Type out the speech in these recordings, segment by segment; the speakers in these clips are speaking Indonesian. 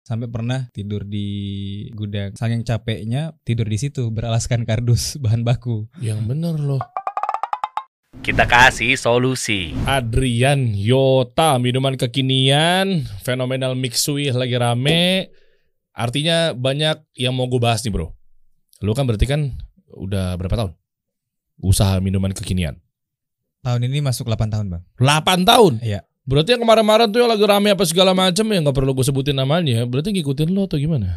Sampai pernah tidur di gudang. Saking capeknya tidur di situ beralaskan kardus bahan baku. Yang bener loh. Kita kasih solusi. Adrian Yota minuman kekinian fenomenal mixui lagi rame. Artinya banyak yang mau gue bahas nih bro. Lu kan berarti kan udah berapa tahun? Usaha minuman kekinian. Tahun ini masuk 8 tahun bang. 8 tahun? Iya. Berarti yang kemarin-kemarin tuh yang lagi rame apa segala macam ya nggak perlu gue sebutin namanya. Berarti ngikutin lo atau gimana?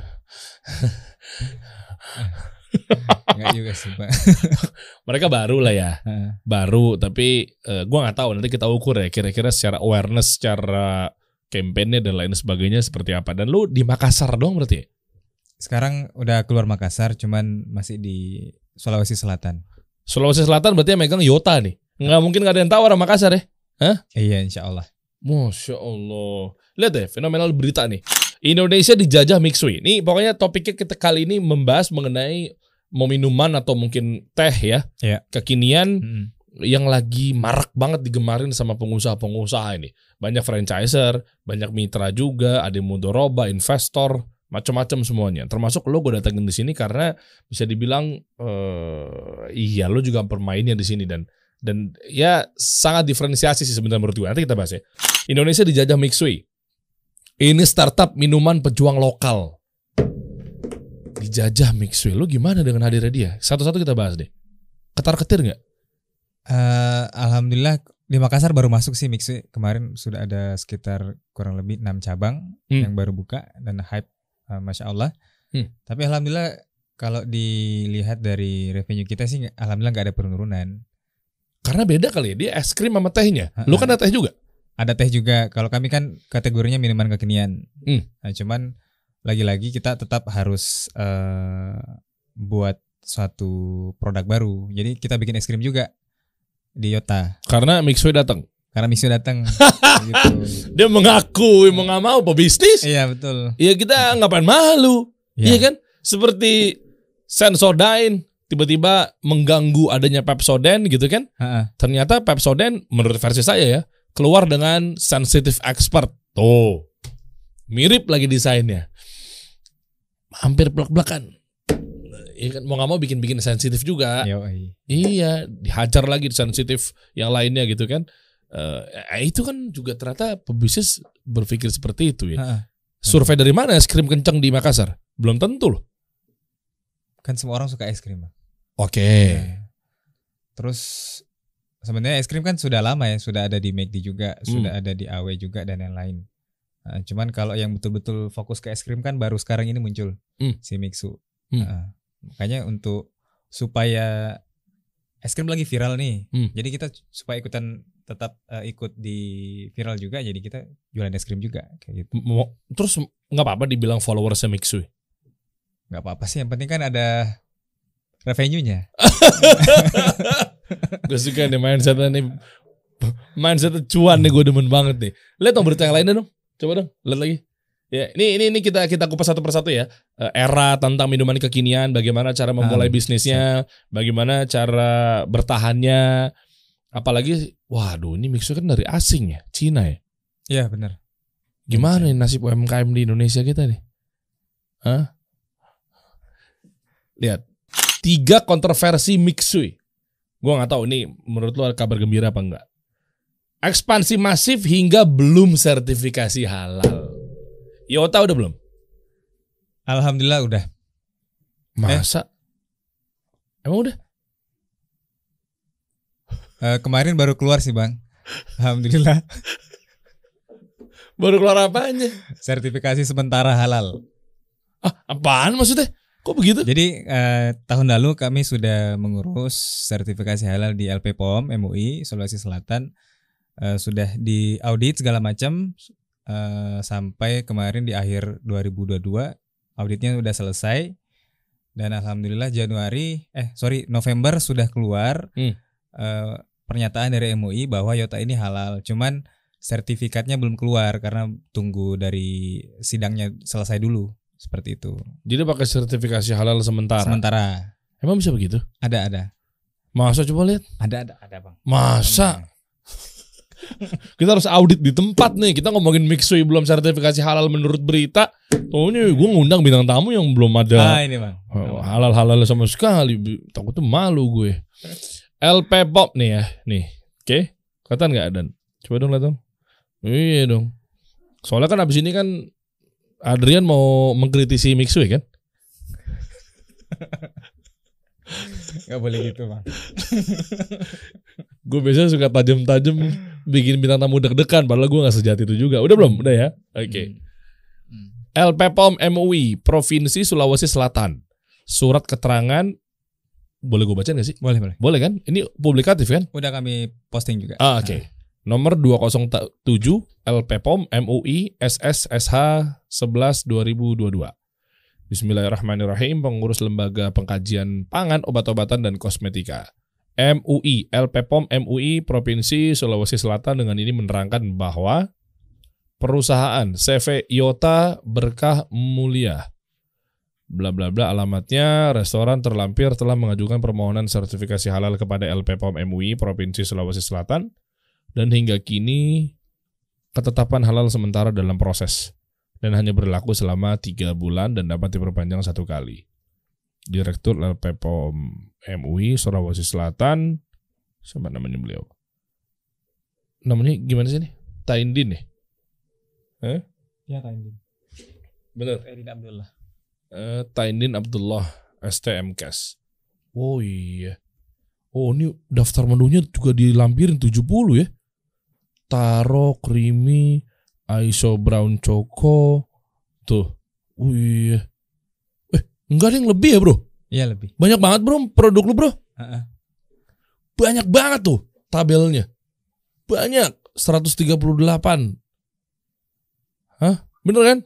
Enggak juga sih pak. Mereka baru lah ya, baru. Tapi eh, gua nggak tahu nanti kita ukur ya kira-kira secara awareness, secara kampanye dan lain sebagainya seperti apa. Dan lu di Makassar dong berarti? ya? Sekarang udah keluar Makassar, cuman masih di Sulawesi Selatan. Sulawesi Selatan berarti yang megang Yota nih. Nggak mungkin nggak ada yang tahu orang Makassar ya? Iya insya Allah. Masya Allah. Lihat deh, fenomenal berita nih. Indonesia dijajah Mixui. Ini pokoknya topiknya kita kali ini membahas mengenai mau minuman atau mungkin teh ya. Iya. Kekinian Mm-mm. yang lagi marak banget digemarin sama pengusaha-pengusaha ini. Banyak franchiser, banyak mitra juga, ada mudoroba, investor, macam-macam semuanya. Termasuk lo gue datengin di sini karena bisa dibilang eh iya lo juga permainnya di sini dan dan ya sangat diferensiasi sih sebenarnya menurut gue. Nanti kita bahas ya. Indonesia dijajah Mixui. Ini startup minuman pejuang lokal. Dijajah Mixui. Lo gimana dengan hadirnya dia? Satu-satu kita bahas deh. Ketar-ketir nggak? Eh, Alhamdulillah di Makassar baru masuk sih Mixi. Kemarin sudah ada sekitar kurang lebih 6 cabang Hmm. yang baru buka dan hype eh, Masya Allah. Hmm. Tapi Alhamdulillah kalau dilihat dari revenue kita sih Alhamdulillah nggak ada penurunan. Karena beda kali ya, dia es krim sama tehnya. Lu kan ada teh juga. Ada teh juga. Kalau kami kan kategorinya minuman kekinian. Hmm. Nah, cuman lagi-lagi kita tetap harus eh, buat suatu produk baru. Jadi kita bikin es krim juga di Yota. Karena Mixway datang. Karena Mixu datang. gitu. Dia mengaku mau nggak mau pebisnis. Iya betul. Ya kita ngapain malu. Iya. Iya kan? Seperti Sensodyne tiba-tiba mengganggu adanya Pepsodent gitu kan. Ha-ha. Ternyata Pepsodent menurut versi saya ya keluar dengan sensitive expert. Tuh. Mirip lagi desainnya. Hampir belak-belakan. Iya kan mau nggak mau bikin-bikin sensitif juga. Yoi. Iya, dihajar lagi di sensitif yang lainnya gitu kan. Eh itu kan juga ternyata pebisnis berpikir seperti itu ya. Survei dari mana es krim kencang di Makassar? Belum tentu loh. Kan semua orang suka es krim. Oke. Nah, Terus sebenarnya es krim kan sudah lama ya, sudah ada di McD juga, Hmm. sudah ada di AW juga dan yang lain. Nah, cuman kalau yang betul-betul fokus ke es krim kan baru sekarang ini muncul Hmm. si Mixu. Hmm. Nah, makanya untuk supaya es krim lagi viral nih, Hmm. jadi kita supaya ikutan tetap eh, ikut di viral juga, jadi kita jualan es krim juga kayak gitu. Mau- Terus nggak apa-apa dibilang followersnya Mixu. Nggak apa-apa sih, yang penting kan ada revenue-nya. Gue suka nih mindsetnya nih. Mindset cuan nih gue demen banget nih. Lihat dong berita yang lainnya dong. Coba dong, lihat lagi. Ya, ini ini ini kita kita kupas satu persatu ya. Eh, Era tentang minuman kekinian, bagaimana cara memulai Ah, bisnisnya, bagaimana cara bertahannya. Apalagi, waduh ini mixer kan dari asing ya, Cina ya. Iya benar. Gimana nih nasib UMKM di Indonesia kita nih? Hah? Lihat, tiga kontroversi Mixui. Gua nggak tahu nih menurut lu ada kabar gembira apa enggak. Ekspansi masif hingga belum sertifikasi halal. Yota udah belum? Alhamdulillah udah. Masa? Emang udah? Eh, kemarin baru keluar sih bang. Alhamdulillah. Baru keluar apanya? Sertifikasi sementara halal. Ah, apaan maksudnya? Kok begitu? Jadi eh, tahun lalu kami sudah mengurus sertifikasi halal di LP POM MUI Sulawesi Selatan. Eh, sudah diaudit segala macam eh, sampai kemarin di akhir 2022 auditnya sudah selesai dan alhamdulillah Januari eh sorry November sudah keluar Hmm. eh, pernyataan dari MUI bahwa Yota ini halal. Cuman sertifikatnya belum keluar karena tunggu dari sidangnya selesai dulu seperti itu. Jadi pakai sertifikasi halal sementara. Sementara Emang bisa begitu? ada ada Masa coba lihat? ada ada ada bang. Masa? Kita harus audit di tempat nih. Kita ngomongin mixui belum sertifikasi halal menurut berita. Taunya gue ngundang bintang tamu yang belum ada Ah ini bang. Oh, halal-halal sama sekali. Takut tuh malu gue. LP Pop nih ya, nih. Oke, kelihatan nggak Dan? Coba dong lihat dong. Iya dong. Soalnya kan abis ini kan Adrian mau mengkritisi Mixway kan? Gak boleh gitu bang. Gue biasanya suka tajam-tajam bikin bintang tamu deg-degan padahal gue gak sejati itu juga. Udah belum? Udah ya? Oke. Hmm. LP POM MUI Provinsi Sulawesi Selatan. Surat keterangan boleh gue baca gak sih? Boleh boleh. Boleh kan? Ini publikatif kan? Udah kami posting juga. Ah, oke. Nomor 207 LP POM MUI SSSH 11 2022. Bismillahirrahmanirrahim pengurus lembaga pengkajian pangan, obat-obatan dan kosmetika. MUI LP POM MUI Provinsi Sulawesi Selatan dengan ini menerangkan bahwa perusahaan CV Iota Berkah Mulia bla bla bla alamatnya restoran terlampir telah mengajukan permohonan sertifikasi halal kepada LP POM MUI Provinsi Sulawesi Selatan dan hingga kini ketetapan halal sementara dalam proses dan hanya berlaku selama tiga bulan dan dapat diperpanjang satu kali. Direktur LP POM MUI Sulawesi Selatan, siapa namanya beliau? Namanya gimana sih nih? Taindin ya? Ya Taindin. Bener. Erin Abdullah. Eh, Taindin Abdullah STMKes. Oh iya. Oh ini daftar menunya juga dilampirin 70 ya. Taro, creamy, ISO brown choco. Tuh. Iya. Eh, enggak ada yang lebih ya bro? Iya lebih. Banyak banget bro produk lu bro. Heeh. Banyak banget tuh tabelnya. Banyak. 138. Hah? Bener kan?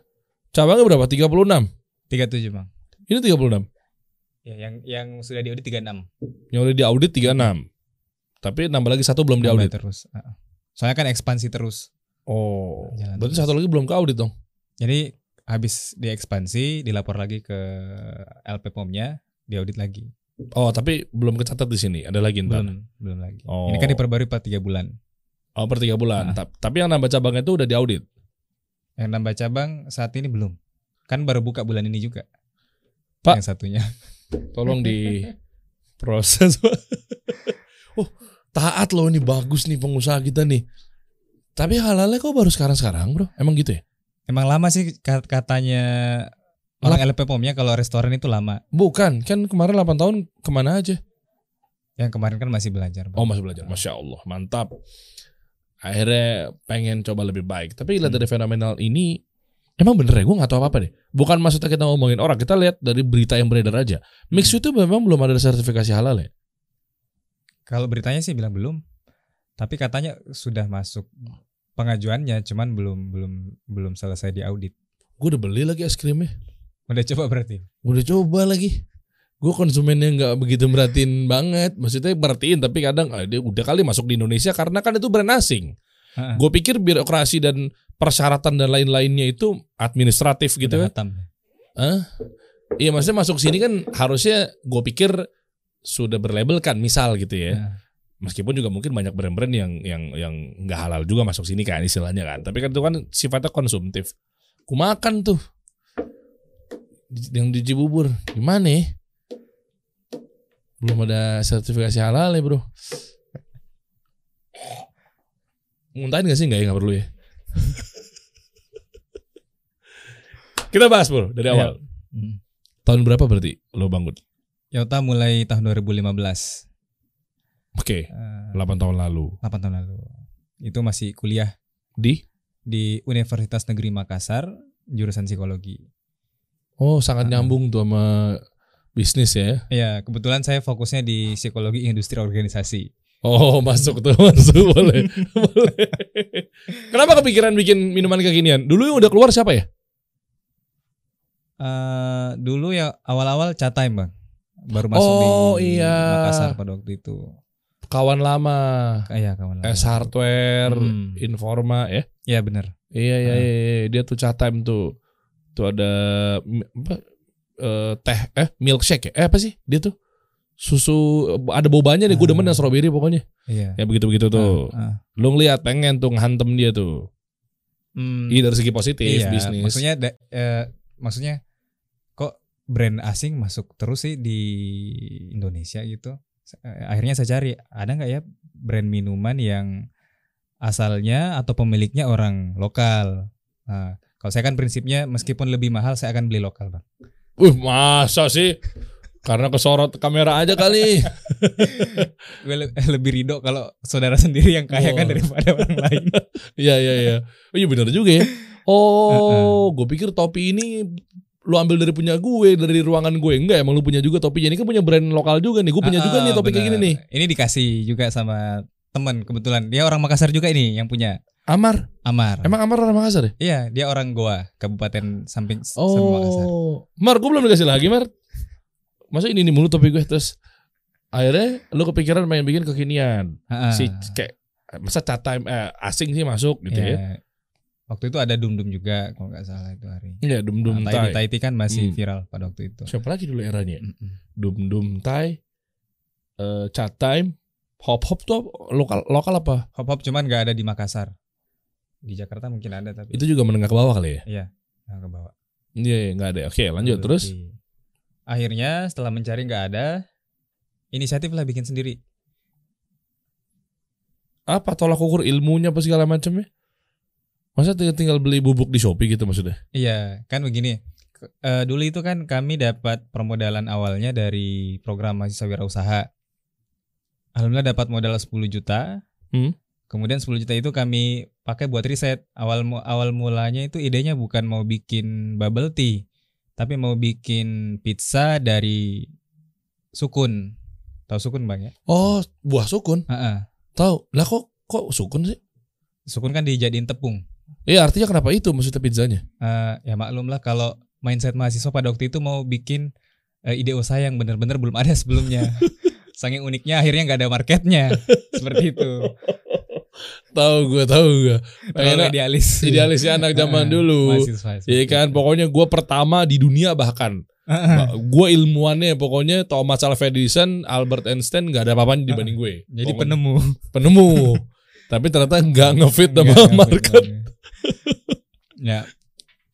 Cabangnya berapa? 36. 37 bang. Ini 36. Ya, yang yang sudah diaudit 36. Yang udah diaudit 36. Tapi nambah lagi satu belum diaudit. Terus. Heeh. Soalnya kan ekspansi terus. Oh, Jalan berarti terus. satu lagi belum ke audit dong. Jadi habis diekspansi, dilapor lagi ke LP POM-nya, diaudit lagi. Oh, tapi belum kecatat di sini. Ada lagi ntar. Belum, belum lagi. Oh. Ini kan diperbarui per 3 bulan. Oh, per tiga bulan. Ah. Ta- Tapi yang nambah cabangnya itu udah diaudit. Yang nambah cabang saat ini belum. Kan baru buka bulan ini juga. Pak. Yang satunya. Tolong di proses. Taat loh ini bagus nih pengusaha kita nih. Tapi halalnya kok baru sekarang-sekarang, Bro? Emang gitu ya? Emang lama sih kat- katanya orang LP POM-nya kalau restoran itu lama. Bukan, kan kemarin 8 tahun ke mana aja? Yang kemarin kan masih belajar. Bang. Oh masih belajar, Masya Allah, mantap. Akhirnya pengen coba lebih baik. Tapi lihat dari fenomenal ini, emang bener ya, gue gak tahu apa-apa deh. Bukan maksudnya kita ngomongin orang, kita lihat dari berita yang beredar aja. Mix itu memang belum ada sertifikasi halal ya? Kalau beritanya sih bilang belum. Tapi katanya sudah masuk pengajuannya, cuman belum belum belum selesai diaudit. Gue udah beli lagi es krimnya. Udah coba berarti. Udah coba lagi. Gue konsumennya nggak begitu merhatiin banget. Maksudnya perhatiin tapi kadang ah, dia udah kali masuk di Indonesia karena kan itu brand asing. Gue pikir birokrasi dan persyaratan dan lain-lainnya itu administratif gitu kan. hatam. Iya maksudnya masuk sini kan harusnya gue pikir sudah berlabelkan misal gitu ya. Nah, Meskipun juga mungkin banyak brand-brand yang yang yang nggak halal juga masuk sini kan istilahnya kan. Tapi kan itu kan sifatnya konsumtif. Ku makan tuh yang di Cibubur gimana ya? Belum ada sertifikasi halal ya bro. Muntahin gak sih? Nggak ya nggak perlu ya. Kita bahas bro dari Iya. awal. Hmm. Tahun berapa berarti lo bangun? Yota mulai tahun 2015. Oke, Eh, 8 tahun lalu. 8 tahun lalu. Itu masih kuliah Di? di Universitas Negeri Makassar, jurusan psikologi. Oh sangat Ah. nyambung tuh sama bisnis ya. Ya, kebetulan saya fokusnya di psikologi industri organisasi. Oh masuk tuh masuk boleh boleh. Kenapa kepikiran bikin minuman kekinian? Dulu yang udah keluar siapa ya? Eh, dulu ya awal-awal chat time bang, baru masuk Oh, di iya. Makassar pada waktu itu. Kawan lama, Kayak kawan lama. S Hardware, Hmm. Informa ya. Ya benar. Iya iya Ah. iya, iya. dia tuh chat time tuh. Tuh ada apa? eh, teh eh milkshake ya? Eh apa sih dia tuh? susu ada bobanya deh gue demen Ah. yang strawberry pokoknya Iya. ya begitu begitu tuh Ah, ah. lu ngeliat pengen tuh ngehantem dia tuh Hmm, Iya dari segi positif iya, bisnis Maksudnya da- eh, maksudnya brand asing masuk terus sih di Indonesia gitu. Eh, Akhirnya saya cari ada nggak ya brand minuman yang asalnya atau pemiliknya orang lokal. Nah, kalau saya kan prinsipnya meskipun lebih mahal saya akan beli lokal, Bang. Wih masa sih karena kesorot kamera aja kali le- lebih ridho kalau saudara sendiri yang kaya kan Oh. daripada orang lain. Iya iya iya oh, iya benar juga ya oh gue pikir topi ini lu ambil dari punya gue dari ruangan gue enggak emang lu punya juga topinya ini kan punya brand lokal juga nih gue punya juga Ah, nih topi kayak gini nih Ini dikasih juga sama teman kebetulan. Dia orang Makassar juga ini yang punya. Amar Amar. emang Amar orang Makassar ya Iya, dia orang Goa, kabupaten samping samping Makassar. Oh, Mar, gue belum dikasih lagi, Mar. Masa ini nih mulu topi gue terus akhirnya lu kepikiran main bikin kekinian. Ha-ha. Si kayak masa cat time eh, asing sih masuk gitu ya. Waktu itu ada Dum Dum juga kalau nggak salah itu hari. Iya, dum dum Nah, tai. Taiti Taiti kan masih Hmm. viral pada waktu itu. Siapa lagi dulu eranya? Dum dum tai, eh cat time, hop hop tuh lokal lokal apa? Hop hop cuman nggak ada di Makassar. Di Jakarta mungkin ada tapi Itu juga menengah ke bawah kali ya? iya nggak ke bawah. Iya, iya, nggak ada. Oke, lanjut terus. Di- Akhirnya setelah mencari nggak ada, inisiatif lah bikin sendiri. Apa tolak ukur ilmunya apa segala macamnya? Masa tinggal, tinggal beli bubuk di Shopee gitu maksudnya? Iya, kan begini. Eh, dulu itu kan kami dapat permodalan awalnya dari program mahasiswa wirausaha. Alhamdulillah dapat modal 10 juta. Hmm. Kemudian 10 juta itu kami pakai buat riset. Awal awal mulanya itu idenya bukan mau bikin bubble tea, tapi mau bikin pizza dari sukun. Tahu sukun, Bang ya? Oh, buah sukun. Heeh. Tahu. Lah kok kok sukun sih? Sukun kan dijadiin tepung. Iya artinya kenapa itu maksudnya pizzanya? Eh, ya maklum lah kalau mindset mahasiswa pada waktu itu mau bikin eh, ide usaha yang benar-benar belum ada sebelumnya. Saking uniknya akhirnya nggak ada marketnya seperti itu. Tahu gue tahu gue. Enak. idealis. Idealisnya anak zaman Eh, dulu. Iya kan, pokoknya gue pertama di dunia bahkan. gue ilmuannya pokoknya Thomas Alva Edison, Albert Einstein nggak ada apa-apanya dibanding gue. Jadi Pokoknya penemu. penemu. Tapi ternyata nggak ngefit sama market. ya.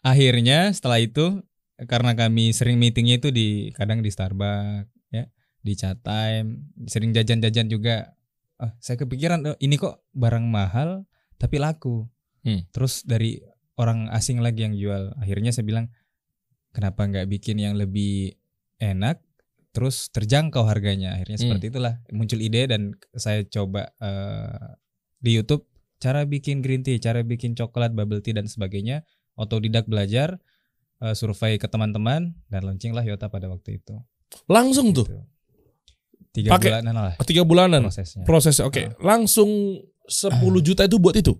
Akhirnya setelah itu karena kami sering meetingnya itu di kadang di Starbucks ya, di chat time, sering jajan-jajan juga. Ah, saya kepikiran "Oh, ini kok barang mahal tapi laku. Hmm. Terus dari orang asing lagi yang jual. Akhirnya saya bilang kenapa nggak bikin yang lebih enak terus terjangkau harganya. Akhirnya Hmm. seperti itulah muncul ide dan saya coba eh, di YouTube cara bikin green tea, cara bikin coklat, bubble tea dan sebagainya. Otodidak belajar, eh, survei ke teman-teman dan launching lah Yota pada waktu itu. Langsung tuh. Gitu. Tiga Pakai- bulanan lah Tiga bulanan prosesnya. prosesnya. Oke, langsung 10 juta itu buat itu.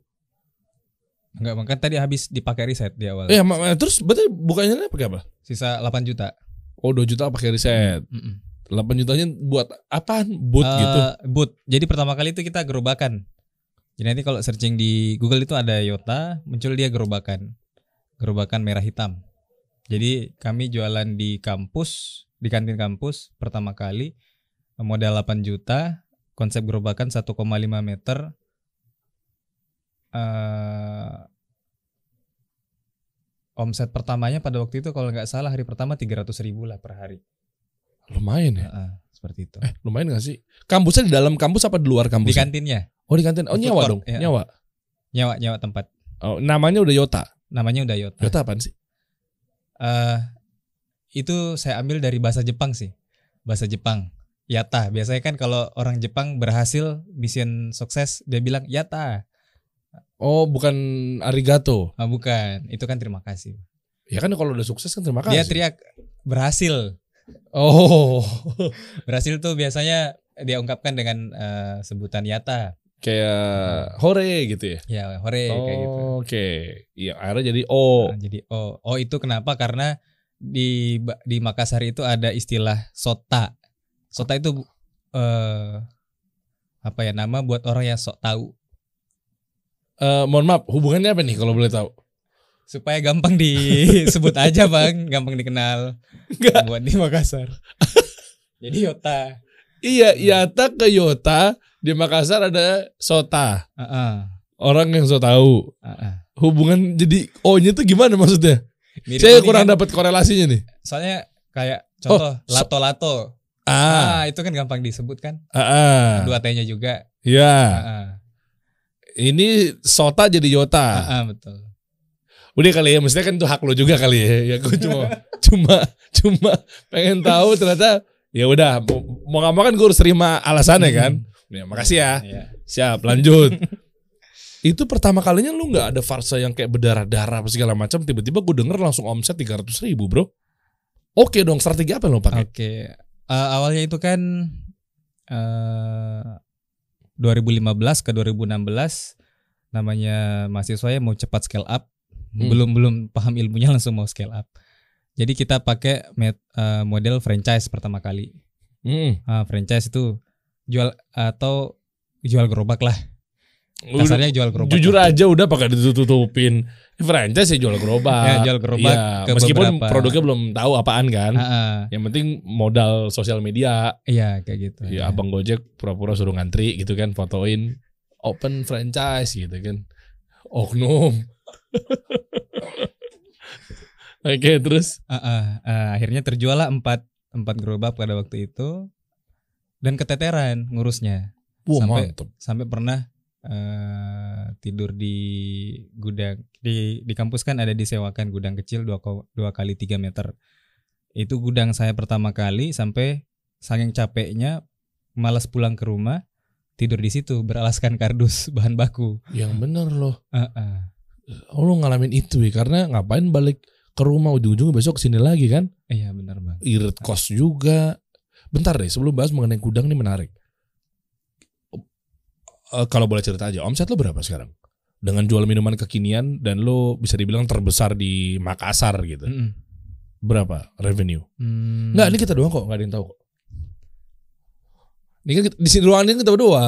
Enggak, kan tadi habis dipakai riset di awal. Eh, ma- terus berarti bukannya pakai apa? Sisa 8 juta. Oh, 2 juta pakai riset. Mm-mm. 8 jutanya buat apaan? Boot Eh, gitu. Boot. Jadi pertama kali itu kita gerobakan. Jadi nanti kalau searching di Google itu ada Yota, muncul dia gerobakan. Gerobakan merah hitam. Jadi kami jualan di kampus, di kantin kampus pertama kali modal 8 juta, konsep gerobakan 1,5 meter. eh omset pertamanya pada waktu itu kalau nggak salah hari pertama 300 ribu lah per hari. Lumayan ya. Heeh, seperti itu. Eh, lumayan gak sih? Kampusnya di dalam kampus apa di luar kampus? Di kantinnya, Oh, di kantin. Oh, Di nyawa dong. iya. Nyawa. nyawa nyawa tempat. Oh, namanya udah Yota. Namanya udah Yota. Yota apaan sih? Eh, itu saya ambil dari bahasa Jepang sih. Bahasa Jepang. Yata. Biasanya kan kalau orang Jepang berhasil mission sukses dia bilang yata. Oh, bukan arigato. Ah, bukan. Itu kan terima kasih. Ya kan kalau udah sukses kan terima kasih. Dia teriak berhasil. Oh, Berhasil tuh biasanya dia ungkapkan dengan eh, sebutan yata. Kayak hore gitu ya. Ya, hore kayak gitu. Oke. Iya, akhirnya jadi oh. Nah, jadi oh, oh itu kenapa? Karena di di Makassar itu ada istilah sota. Sota itu eh apa ya nama buat orang yang sok tahu Eh, mohon maaf, hubungannya apa nih kalau boleh tahu? supaya gampang disebut aja bang, gampang dikenal. Enggak. Buat di Makassar. jadi Yota. Iya, Yata ke Yota di Makassar ada Sota. Heeh. Orang yang so tahu. heeh. Hubungan jadi O-nya tuh gimana maksudnya? Mirip Saya kurang kan, dapat korelasinya nih. Soalnya kayak contoh so- lato-lato. Ah, Ah, itu kan gampang disebut kan. ah, ah. Dua T-nya juga. Ya, Heeh. ini Sota jadi Yota. Heeh, betul. Udah kali ya, mestinya kan itu hak lo juga kali ya. Ya gue cuma cuma cuma pengen tahu ternyata ya udah mau mau nggak mau kan gue harus terima alasannya kan. Ya, makasih ya. Iya. Siap, lanjut. itu pertama kalinya lu nggak ada farsa yang kayak berdarah-darah apa segala macam tiba-tiba gue denger langsung omset 300 ribu bro oke dong strategi apa yang lo pakai Oke, Eh, awalnya itu kan eh 2015 ke 2016 namanya mahasiswa ya mau cepat scale up, Hmm. belum belum paham ilmunya langsung mau scale up. Jadi kita pakai met- eh, model franchise pertama kali. Hmm. Ah, franchise itu jual atau jual gerobak lah. Kasarnya jual gerobak. jujur aja udah pakai ditutup-tutupin. Franchise ya jual gerobak. Ya, jual gerobak ke meskipun beberapa- produknya belum tahu apaan kan. Ah, ah, yang penting modal sosial media. Iya kayak gitu. ya abang gojek pura-pura suruh ngantri gitu kan fotoin open franchise gitu kan. Oknum. Oke terus? Ah, ah, ah, akhirnya terjual lah empat empat gerobak pada waktu itu dan keteteran ngurusnya. Wah Sampai- mantep. sampai pernah eh, tidur di gudang di di kampus kan ada disewakan gudang kecil dua, dua kali tiga meter. Itu gudang saya pertama kali sampai saking capeknya malas pulang ke rumah tidur di situ beralaskan kardus bahan baku. Yang bener loh. Ah, ah. oh, lu ngalamin itu ya karena ngapain balik ke rumah ujung-ujungnya besok ke sini lagi kan? Iya benar bang. Irit kos juga. Bentar deh, sebelum bahas mengenai gudang ini menarik. Eh, kalau boleh cerita aja, omset lo berapa sekarang? Dengan jual minuman kekinian dan lo bisa dibilang terbesar di Makassar gitu. Mm-mm. Berapa revenue? Hmm. Enggak, ini kita doang kok, enggak ada yang tahu kok. Ini kan di sini ruangan ini kita berdua.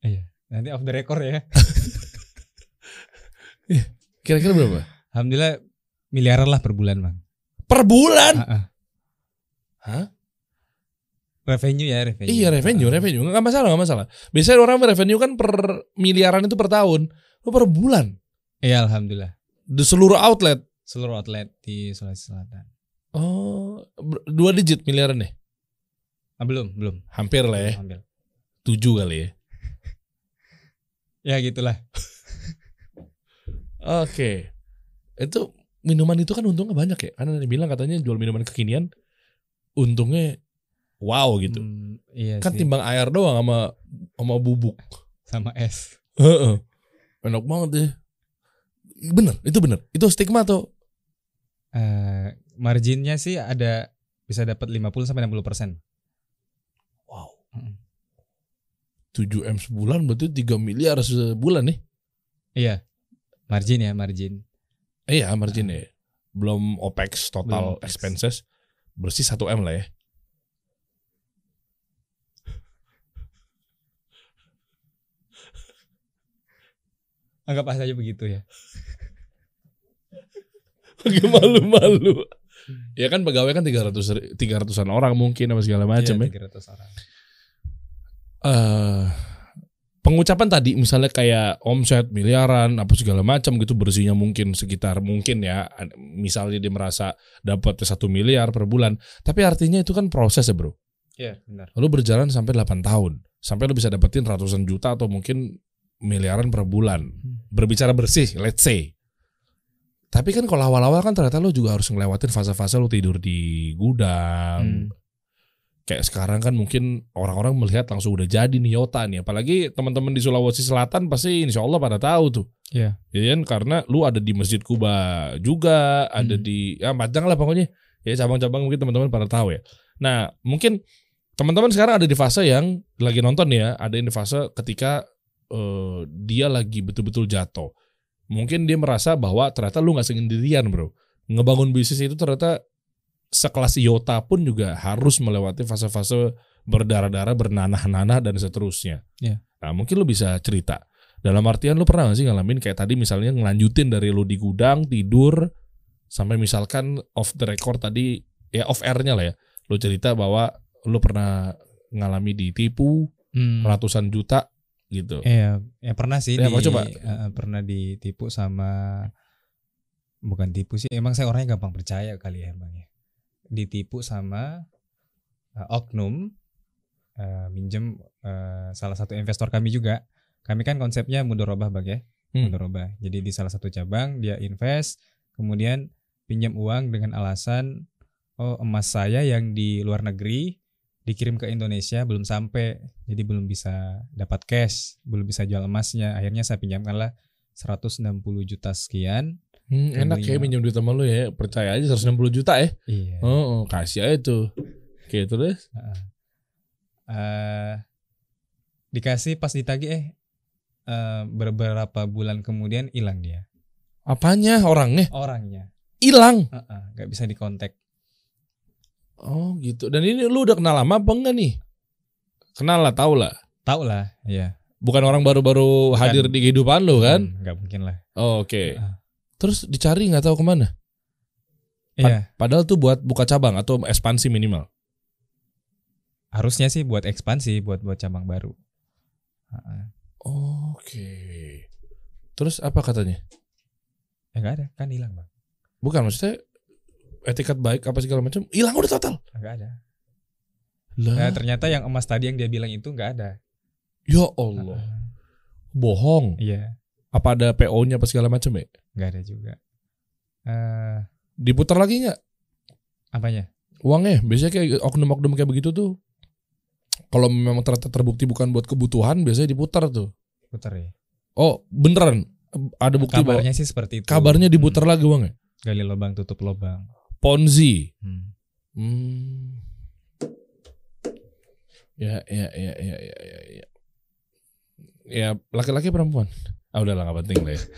iya nanti off the record ya Kira-kira berapa? alhamdulillah miliaran lah per bulan bang Per bulan? Ah. Hah? Revenue ya revenue Iya revenue, revenue. Enggak masalah, enggak masalah. Biasanya orang revenue kan per miliaran itu per tahun. Lo per bulan. iya alhamdulillah Di seluruh outlet. seluruh outlet di Sulawesi Selatan Oh, dua digit miliaran nih. ah, belum belum Hampir lah ya. Ambil. Tujuh kali ya. ya gitulah Oke. Itu minuman itu kan untungnya banyak ya. Karena dibilang katanya jual minuman kekinian untungnya wow gitu. Hmm, iya kan sih. timbang air doang sama sama bubuk. sama es Heeh. Enak banget deh. Bener, itu bener. Itu stigma tuh. Eh, marginnya sih ada bisa dapat 50 sampai 60 persen Wow. Mm. 7 M sebulan berarti 3 miliar sebulan nih. iya margin ya margin Iya, marginnya. Belum OPEX total Belum OPEX. expenses. Bersih 1 M lah ya. Anggap saja begitu ya. Lagi malu-malu. Ya kan pegawai kan 300 300-an orang mungkin apa segala macam ya. Iya, 300 orang. Eh pengucapan tadi misalnya kayak omset miliaran apa segala macam gitu bersihnya mungkin sekitar mungkin ya. Misalnya dia merasa dapat satu miliar per bulan. Tapi artinya itu kan proses ya bro. Iya benar. Lalu berjalan sampai 8 tahun. Sampai lu bisa dapetin ratusan juta atau mungkin miliaran per bulan. Berbicara bersih let's say. Tapi kan kalau awal-awal kan ternyata lu juga harus ngelewatin fase-fase lu tidur di gudang. Hmm. kayak sekarang kan mungkin orang-orang melihat langsung udah jadi nih Yota nih. Apalagi teman-teman di Sulawesi Selatan pasti insya Allah pada tahu tuh. Iya. ya kan? Karena lu ada di Masjid Kuba juga ada Hmm. di ya Padang lah pokoknya. Ya cabang-cabang mungkin teman-teman pada tahu ya. Nah mungkin teman-teman sekarang ada di fase yang lagi nonton ya. Ada di fase ketika eh, dia lagi betul-betul jatuh mungkin dia merasa bahwa ternyata lu nggak sendirian bro ngebangun bisnis itu ternyata sekelas Iota pun juga harus melewati fase-fase berdarah-darah, bernanah-nanah dan seterusnya. Iya. Nah, mungkin lu bisa cerita. Dalam artian lu pernah gak sih ngalamin kayak tadi misalnya ngelanjutin dari lu di gudang, tidur, sampai misalkan off the record tadi, ya off airnya lah ya. Lu cerita bahwa lu pernah ngalami ditipu Hmm. ratusan juta gitu. Iya, ya pernah sih Ya, di, coba? eh, pernah ditipu sama bukan tipu sih, emang saya orangnya gampang percaya kali ya emang ya. Ditipu sama eh, oknum eh, minjem eh, salah satu investor kami juga. Kami kan konsepnya mudorobah bag ya, Hmm. mudorobah. Jadi di salah satu cabang dia invest, kemudian pinjam uang dengan alasan oh emas saya yang di luar negeri dikirim ke Indonesia belum sampai. Jadi belum bisa dapat cash belum bisa jual emasnya. Akhirnya saya pinjamkanlah 160 juta sekian. Hmm, enak ya minjem duit sama lu ya. Percaya aja 160 juta ya. iya. Oh, oh, kasih aja tuh. Oke, terus? Eh, dikasih pas ditagih eh eh, beberapa bulan kemudian hilang dia. Apanya orangnya? Orangnya. Hilang. Heeh, nggak bisa dikontak Oh, gitu. Dan ini lu udah kenal lama apa enggak nih? Kenal lah, tau lah. tahu lah ya Bukan orang baru-baru hadir di kehidupan lu kan? Hmm, nggak mungkin lah Oh, Oke. Heeh. Terus dicari nggak tahu ke mana? iya Padahal tuh buat buka cabang atau ekspansi minimal. harusnya sih buat ekspansi buat buat cabang baru Heeh. Oke. Terus apa katanya? ya nggak ada kan hilang bang Bukan maksudnya etikat baik apa segala macam hilang udah total. nggak ada Lah, Nah, ternyata yang emas tadi yang dia bilang itu nggak ada. ya Allah. Bohong. Iya, Apa ada PO-nya apa segala macam ya? nggak ada juga. Eh, Diputar lagi nggak apanya? uangnya? Biasanya kayak oknum-oknum kayak begitu tuh. Kalau memang ternyata terbukti bukan buat kebutuhan, biasanya diputar tuh. Putar ya. Oh, beneran ada bukti bahwa Kabarnya sih seperti itu. kabarnya diputar Hmm. lagi uangnya. Gali lubang tutup lubang. Ponzi. Hmm. Hmm. Ya, ya, ya, ya, ya, ya, ya. Ya, laki-laki perempuan. Ah udahlah nggak penting lah ya.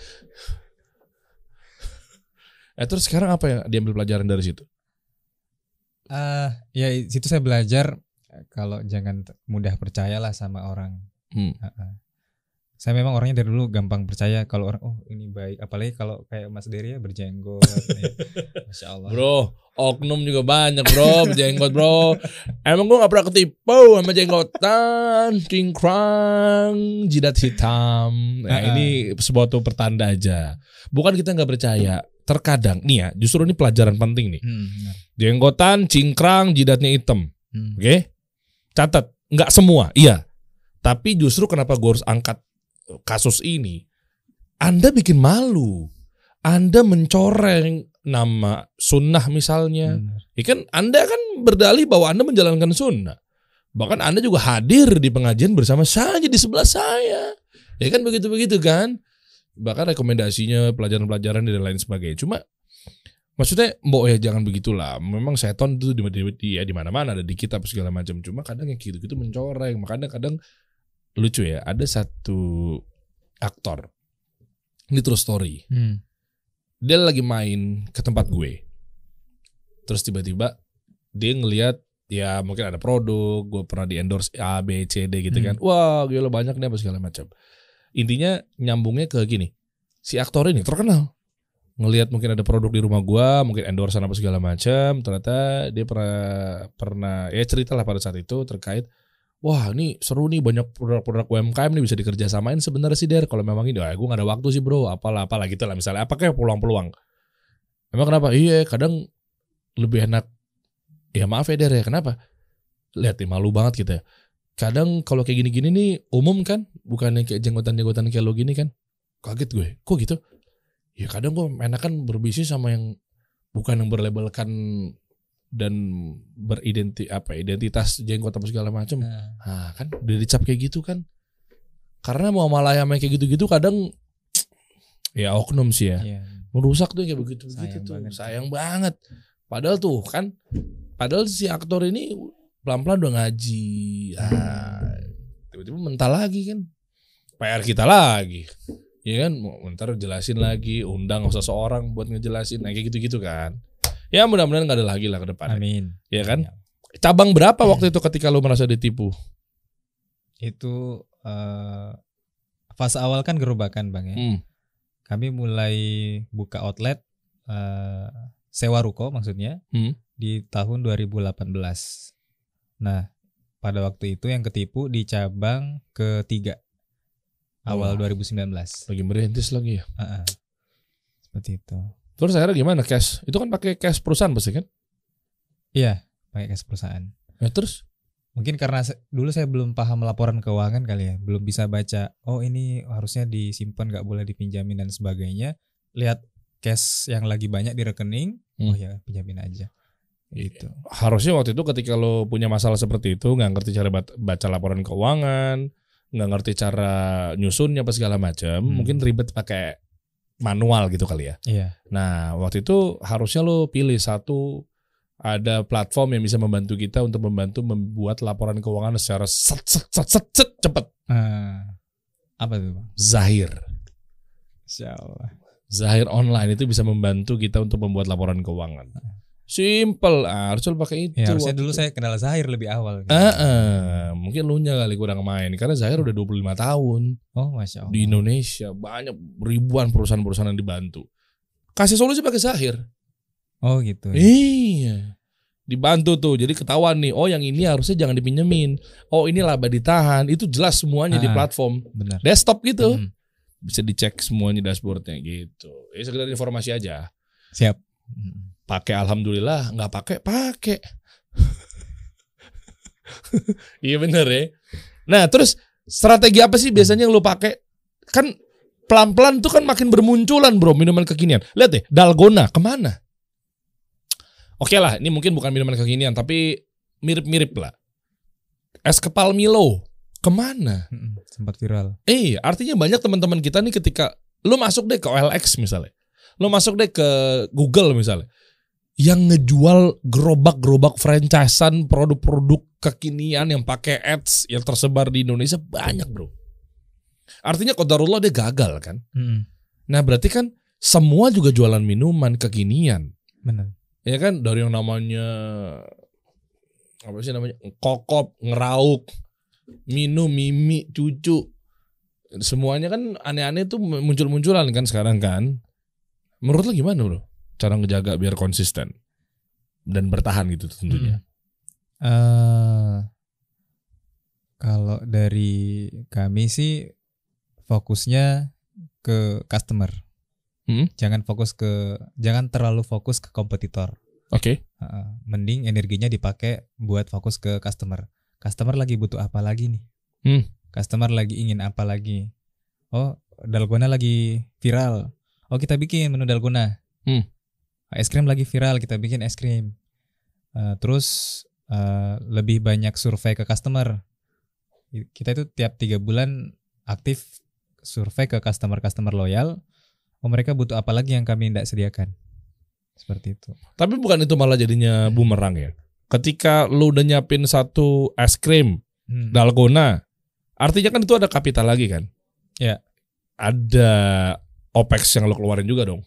Eh terus sekarang apa yang diambil pelajaran dari situ? Ah, ya situ saya belajar eh, kalau jangan mudah percayalah sama orang. Hmm. Heeh. Saya memang orangnya dari dulu gampang percaya kalau orang oh ini baik, apalagi kalau kayak Mas Dery ya berjenggot. ya. Masya Allah. Bro, oknum juga banyak bro, jenggot bro. Emang gua gak pernah ketipu sama jenggotan, cingkrang, jidat hitam. Nah Ah. ini sebuah tuh pertanda aja. Bukan kita nggak percaya. Terkadang, nih ya, justru ini pelajaran penting nih. Hmm, benar. Jenggotan, cingkrang, jidatnya hitam. Hmm. Oke? Catat, nggak semua, iya. Tapi justru kenapa gue harus angkat kasus ini? Anda bikin malu. Anda mencoreng nama sunnah misalnya. Benar. Ya kan Anda kan berdalih bahwa Anda menjalankan sunnah. Bahkan Anda juga hadir di pengajian bersama saya di sebelah saya. Ya kan begitu-begitu kan? Bahkan rekomendasinya pelajaran-pelajaran dan lain sebagainya. Cuma maksudnya mbok ya jangan begitulah. Memang seton itu di di, di, ya, di mana-mana ada di kita apa segala macam. Cuma kadang yang gitu-gitu mencoreng. Makanya kadang lucu ya. Ada satu aktor. Ini true story Hmm. dia lagi main ke tempat gue. Terus tiba-tiba dia ngelihat ya mungkin ada produk, gue pernah di endorse A, B, C, D gitu kan. Wah, gila banyak nih apa segala macam. Intinya nyambungnya ke gini. Si aktor ini terkenal. Ngelihat mungkin ada produk di rumah gua, mungkin endorse apa segala macam, ternyata dia pernah pernah ya cerita lah pada saat itu terkait Wah ini seru nih banyak produk-produk UMKM nih bisa dikerjasamain sebenarnya sih Der. Kalau memang ini wah gue gak ada waktu sih bro. Apalah apalah gitu lah misalnya. Apakah peluang-peluang? Emang kenapa? Iya kadang lebih enak Ya maaf ya Der ya. Kenapa? Lihat nih malu banget kita. Kadang kalau kayak gini-gini nih umum kan? Bukannya kayak jenggotan-jenggotan kayak lo gini kan? Kaget gue Kok gitu? Ya kadang gue enakan berbisnis sama yang Bukan yang berlabelkan Dan beridenti apa identitas jenggot apa segala macam Nah, Nah kan udah dicap kayak gitu kan. Karena mau malah yang kayak gitu-gitu kadang Ya oknum sih ya. Iya. merusak tuh kayak begitu begitu Sayang tuh banget. sayang banget. Padahal tuh kan padahal si aktor ini pelan pelan udah ngaji. Ah, tiba-tiba mental lagi kan PR kita lagi. Ya kan? Mau ntar jelasin lagi undang seseorang buat ngejelasin. Nah, kayak gitu gitu kan ya mudah-mudahan nggak ada lagi lah ke depan Amin. ya kan cabang berapa waktu itu ketika lo merasa ditipu Itu eh, fase awal kan gerobakan bang ya. hmm. Kami mulai buka outlet eh, sewa ruko maksudnya Hmm. di tahun 2018. Nah pada waktu itu yang ketipu di cabang ketiga awal Oh. 2019. Lagi merintis lagi ya. Heeh. Seperti itu. Terus akhirnya gimana cash? Itu kan pakai cash perusahaan pasti kan? Iya, pakai cash perusahaan. Ya terus? Mungkin karena dulu saya belum paham laporan keuangan kali ya, belum bisa baca. Oh ini harusnya disimpan, nggak boleh dipinjamin dan sebagainya. Lihat cash yang lagi banyak di rekening, oh Hmm. ya pinjamin aja. Gitu. Harusnya waktu itu ketika lo punya masalah seperti itu nggak ngerti cara baca laporan keuangan, nggak ngerti cara nyusunnya apa segala macam, Hmm. mungkin ribet pakai manual gitu kali ya. Iya. Nah, waktu itu harusnya lo pilih satu ada platform yang bisa membantu kita untuk membantu membuat laporan keuangan secara set set set set, set cepet. Ah, apa tuh bang? Zahir. Zahir online itu bisa membantu kita untuk membuat laporan keuangan. Simple, ah, harusnya lo pakai itu. Ya, harusnya dulu itu. saya kenal Zahir lebih awal. Eh, eh, mungkin lu nya kali kurang main karena Zahir udah 25 tahun Oh masya Allah. di Indonesia banyak ribuan perusahaan-perusahaan yang dibantu. Kasih solusi pakai Zahir. Oh gitu. Iya. Dibantu tuh. Jadi ketahuan nih, oh yang ini harusnya jangan dipinjemin. Oh ini laba ditahan. Itu jelas semuanya di Ah. platform Benar. desktop gitu. Hmm, Bisa dicek semuanya dashboardnya gitu. Ya sekedar informasi aja. Siap. Hmm. Pakai alhamdulillah, nggak pakai pakai. iya bener ya. Nah terus strategi apa sih biasanya yang lu pakai? Kan pelan-pelan tuh kan makin bermunculan bro minuman kekinian. Lihat deh, dalgona ke mana? Oke lah, ini mungkin bukan minuman kekinian tapi mirip-mirip lah. Es kepal Milo ke mana? Sempat viral. Eh, artinya banyak teman-teman kita nih ketika lu masuk deh ke OLX misalnya. Lu masuk deh ke Google misalnya. Yang ngejual gerobak-gerobak franchisean produk-produk kekinian yang pakai ads yang tersebar di Indonesia banyak, Bro. Artinya kodarullah dia gagal kan. Hmm, Nah, berarti kan semua juga jualan minuman kekinian. Benar. Ya kan dari yang namanya apa sih namanya? kokop, ngerauk, minum, mimi, cucu. Semuanya kan aneh-aneh tuh muncul-munculan kan sekarang kan. Menurut lo gimana bro? Cara ngejaga biar konsisten dan bertahan gitu tentunya. eh kalau dari kami sih fokusnya ke customer. Hmm. Jangan fokus ke jangan terlalu fokus ke kompetitor. Oke. Heeh. mending energinya dipakai buat fokus ke customer. Customer lagi butuh apa lagi nih? Hmm. Customer lagi ingin apa lagi? Oh, dalgona lagi viral. Oh, kita bikin menu dalgona. Hmm. Es krim lagi viral, kita bikin es krim. Eh, terus eh, lebih banyak survei ke customer. Kita itu tiap tiga bulan aktif survei ke customer-customer loyal. Oh, mereka butuh apa lagi yang kami tidak sediakan? Seperti itu. Tapi bukan itu malah jadinya bumerang ya. Ketika lu udah nyiapin satu es krim Hmm. dalgona, artinya kan itu ada kapital lagi kan? Ya. Ada opex yang lo keluarin juga dong.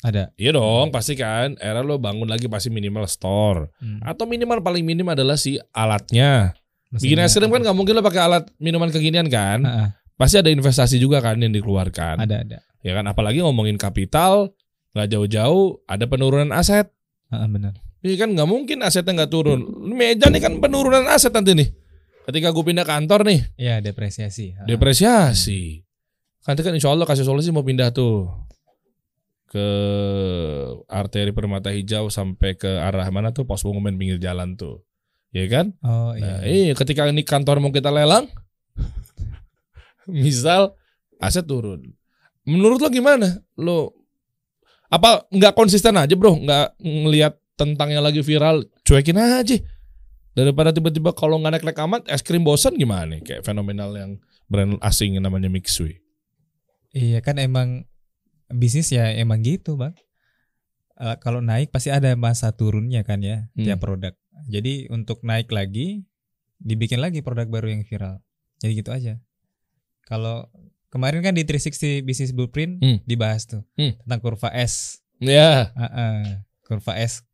Ada. Iya dong, pasti kan. Era lo bangun lagi pasti minimal store. Hmm. Atau minimal paling minim adalah si alatnya. Bikin Mesinnya es krim kan nggak mungkin lo pakai alat minuman kekinian kan. Heeh, Pasti ada investasi juga kan yang dikeluarkan. ada ada. Ya kan, apalagi ngomongin kapital, nggak jauh-jauh ada penurunan aset. Heeh, benar. Iya kan nggak mungkin asetnya nggak turun. Meja nih kan penurunan aset nanti nih. Ketika gue pindah kantor nih, Iya, depresiasi. Depresiasi. Nanti kan insya Allah kasih solusi mau pindah tuh ke arteri permata hijau sampai ke arah mana tuh pos pengumuman pinggir jalan tuh. Ya kan? Oh Nah, iya. iya ketika ini kantor mau kita lelang, misal aset turun. Menurut lo gimana? Lo apa nggak konsisten aja bro? Nggak ngelihat tentangnya lagi viral, cuekin aja. Daripada tiba-tiba kalau nggak naik-naik amat, es krim bosan gimana? nih? Kayak fenomenal yang brand asing yang namanya Mixui. Iya kan emang bisnis ya emang gitu, Bang. Eh, kalau naik pasti ada masa turunnya kan ya Hmm. tiap produk. Jadi untuk naik lagi dibikin lagi produk baru yang viral. Jadi gitu aja. Kalau kemarin kan di 360 Business Blueprint Hmm. dibahas tuh Hmm. tentang kurva S. Ya, Heeh, kurva S.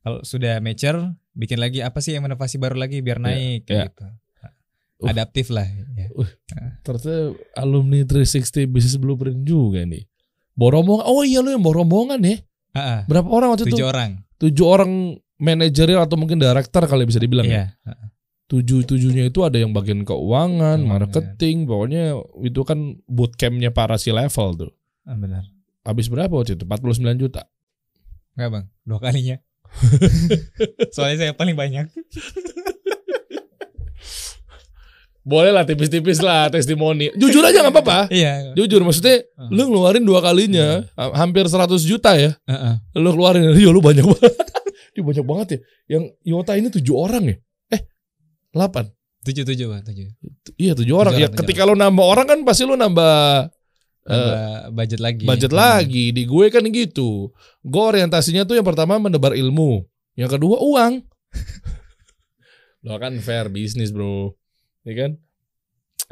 Kalau sudah mature, bikin lagi apa sih yang inovasi baru lagi biar Ya, naik kayak ya. gitu. Uh. Adaptif lah. Ya. ternyata alumni 360 Business Blueprint juga nih. Boromong, oh iya lu yang boromongan ya. Heeh, Berapa orang waktu itu? tujuh orang. tujuh orang manajerial atau mungkin director kali bisa dibilang ya. Iya. tujuh tujuhnya itu ada yang bagian keuangan, Keuangan. marketing, pokoknya itu kan bootcampnya para si level tuh. Ah, benar. Habis berapa waktu itu? 49 juta. Enggak bang, dua kalinya. Soalnya saya paling banyak. Boleh lah tipis-tipis lah testimoni. Jujur aja nggak apa-apa. Iya. Jujur maksudnya Ah. lu ngeluarin dua kalinya ha- hampir 100 juta ya. Heeh. Lu keluarin ya lu banyak banget. Dia banyak banget ya. Yang Yota ini tujuh orang ya? Eh, 8. Tujuh tujuh bang, tujuh. Iya tujuh orang. Ya ketika lu nambah orang kan pasti lu nambah Tambah budget lagi. budget Hmm. lagi. Di gue kan gitu. Gue orientasinya tuh yang pertama menebar ilmu. Yang kedua uang. Lo kan fair bisnis bro. Ya kan?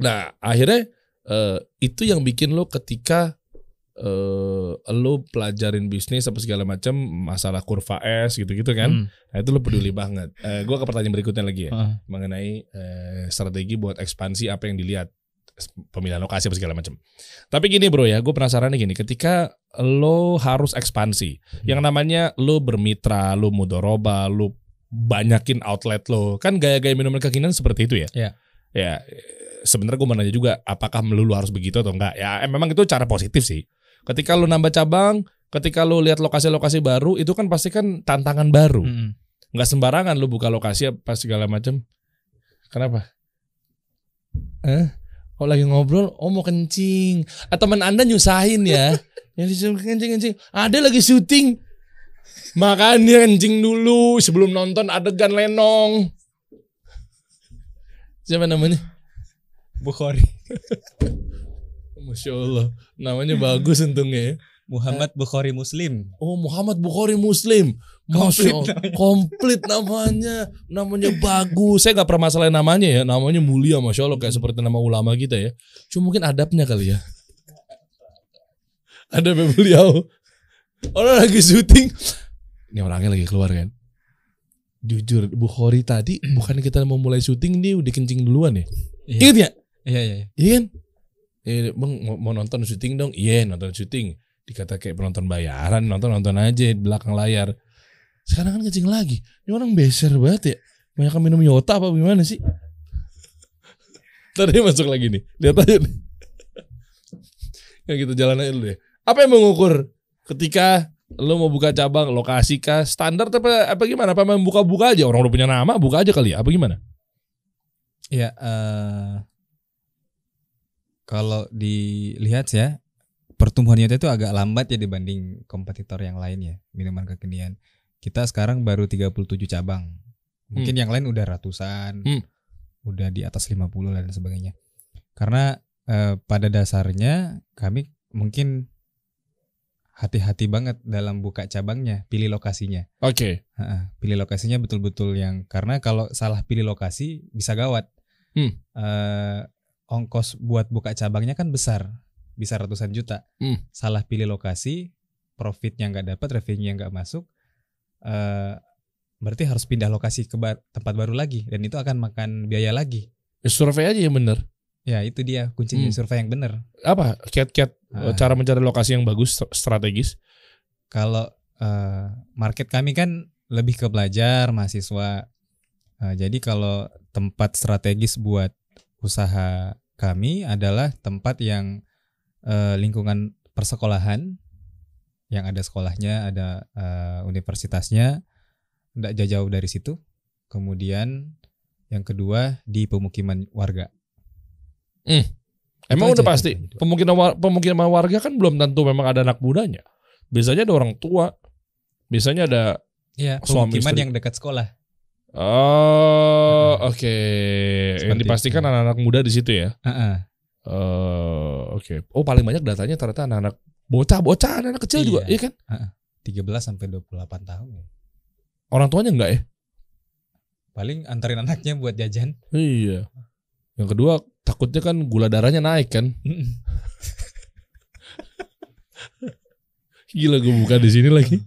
Nah akhirnya eh, itu yang bikin lo ketika eh lo pelajarin bisnis apa segala macam masalah kurva S gitu-gitu kan. Hmm. Nah itu lo peduli banget. Eh, gue ke pertanyaan berikutnya lagi ya Heeh. mengenai eh, strategi buat ekspansi apa yang dilihat pemilihan lokasi apa segala macam. Tapi gini bro ya, gue penasaran nih gini, ketika lo harus ekspansi, yang namanya lo bermitra, lo mudoroba, lo banyakin outlet lo, kan gaya-gaya minuman kekinian seperti itu ya? Iya. Ya, eh, sebenarnya gue mau nanya juga, apakah melulu harus begitu atau enggak? Ya, eh, memang itu cara positif sih. Ketika lo nambah cabang, ketika lo lihat lokasi-lokasi baru, itu kan pasti kan tantangan baru Mm-mm. nggak sembarangan lu buka lokasi apa segala macam. Kenapa? Eh? Oh lagi ngobrol, oh mau kencing. Ah, teman anda nyusahin ya. Yang disuruh kencing kencing. Ada lagi syuting. Makanya kencing dulu sebelum nonton adegan lenong. Siapa namanya? Bukhari. Masya Allah. Namanya bagus untungnya ya. Muhammad Bukhari Muslim. Oh Muhammad Bukhari Muslim. Masya Allah. Komplit namanya. Namanya bagus. Saya nggak pernah masalah namanya ya. Namanya mulia Masya Allah. Kayak seperti nama ulama kita ya. Cuma mungkin adabnya kali ya. Adabnya beliau. Orang lagi syuting. Ini orangnya lagi keluar kan. Jujur Bukhari tadi bukan kita mau mulai syuting dia udah kencing duluan ya. Iya. Ingat ya? Iya iya. iya. Iya kan? Eh, bang mau, mau nonton syuting dong? Iya nonton syuting. Dikata kayak penonton bayaran, nonton nonton aja di belakang layar. Sekarang kan kencing lagi. Ini orang beser banget ya. Banyak minum Yota apa gimana sih? Tadi masuk lagi nih. Lihat aja nih. Ya kita jalan aja dulu ya. Apa yang mengukur ketika lo mau buka cabang lokasi kah standar apa apa gimana? Apa buka-buka aja orang udah punya nama buka aja kali ya? Apa gimana? Iya, eh, kalau dilihat ya pertumbuhannya itu agak lambat ya dibanding kompetitor yang lain ya minuman kekinian. Kita sekarang baru 37 cabang. Mungkin yang lain udah ratusan. Hmm. Udah di atas 50 dan sebagainya. Karena eh, pada dasarnya kami mungkin hati-hati banget dalam buka cabangnya, pilih lokasinya. Oke. Heeh, pilih lokasinya betul-betul yang karena kalau salah pilih lokasi bisa gawat. Hmm. Eh, ongkos buat buka cabangnya kan besar, bisa ratusan juta. Hmm. Salah pilih lokasi, profitnya nggak dapat, revenue nggak masuk, eh, berarti harus pindah lokasi ke tempat baru lagi dan itu akan makan biaya lagi. Ya, survei aja yang bener. Ya itu dia kuncinya Hmm. survei yang benar. apa kiat-kiat Ah. cara mencari lokasi yang bagus st- strategis Kalau eh, market kami kan lebih ke pelajar, mahasiswa. Eh, jadi kalau tempat strategis buat usaha kami adalah tempat yang eh, lingkungan persekolahan, yang ada sekolahnya, ada eh, universitasnya, tidak jauh-jauh dari situ. Kemudian yang kedua di pemukiman warga. Emang aja udah pasti itu. pemukiman wa- pemukiman warga kan belum tentu memang ada anak mudanya biasanya ada orang tua biasanya ada Ya, Suami pemukiman istri. yang dekat sekolah. oh oke yang Seperti dipastikan itu. anak-anak muda di situ ya Heeh. Eh, oke oh paling banyak datanya ternyata anak-anak bocah bocah anak kecil juga Iya. iya kan 13 sampai 28 tahun. ya. orang tuanya enggak ya Paling antarin anaknya buat jajan. iya yang kedua takutnya kan gula darahnya naik kan gila gue buka di sini lagi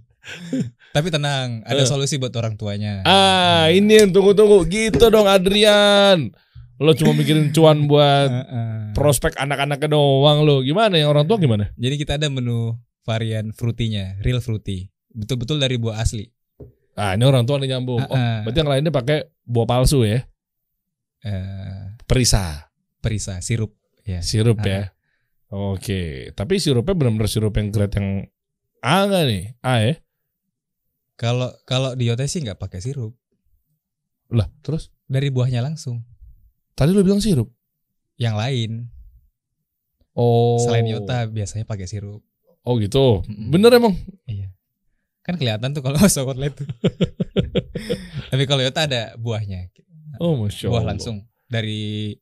Tapi tenang, ada Eh. solusi buat orang tuanya. Ah, ini yang tunggu-tunggu. Gitu dong Adrian. Lo cuma mikirin cuan buat Heeh. prospek anak-anaknya doang lo. Gimana yang orang tua gimana? Jadi kita ada menu varian fruity-nya, real fruity. Betul-betul dari buah asli. Ah, ini orang tua nih nyambung. Oh, Heeh. berarti yang lainnya pakai buah palsu ya? Eh, Perisa, perisa sirup ya. sirup Ah. ya. Oke, tapi sirupnya benar-benar sirup yang grade yang A nggak nih? A ya? Kalau kalau di sih nggak pakai sirup, Lah, terus dari buahnya langsung. tadi lu bilang sirup. Yang lain Oh. selain Yota biasanya pakai sirup. Oh gitu. Mm-mm. Bener emang. Iya. Kan kelihatan tuh kalau tuh. Tapi kalau Yota ada buahnya, Oh, masya buah Allah. langsung dari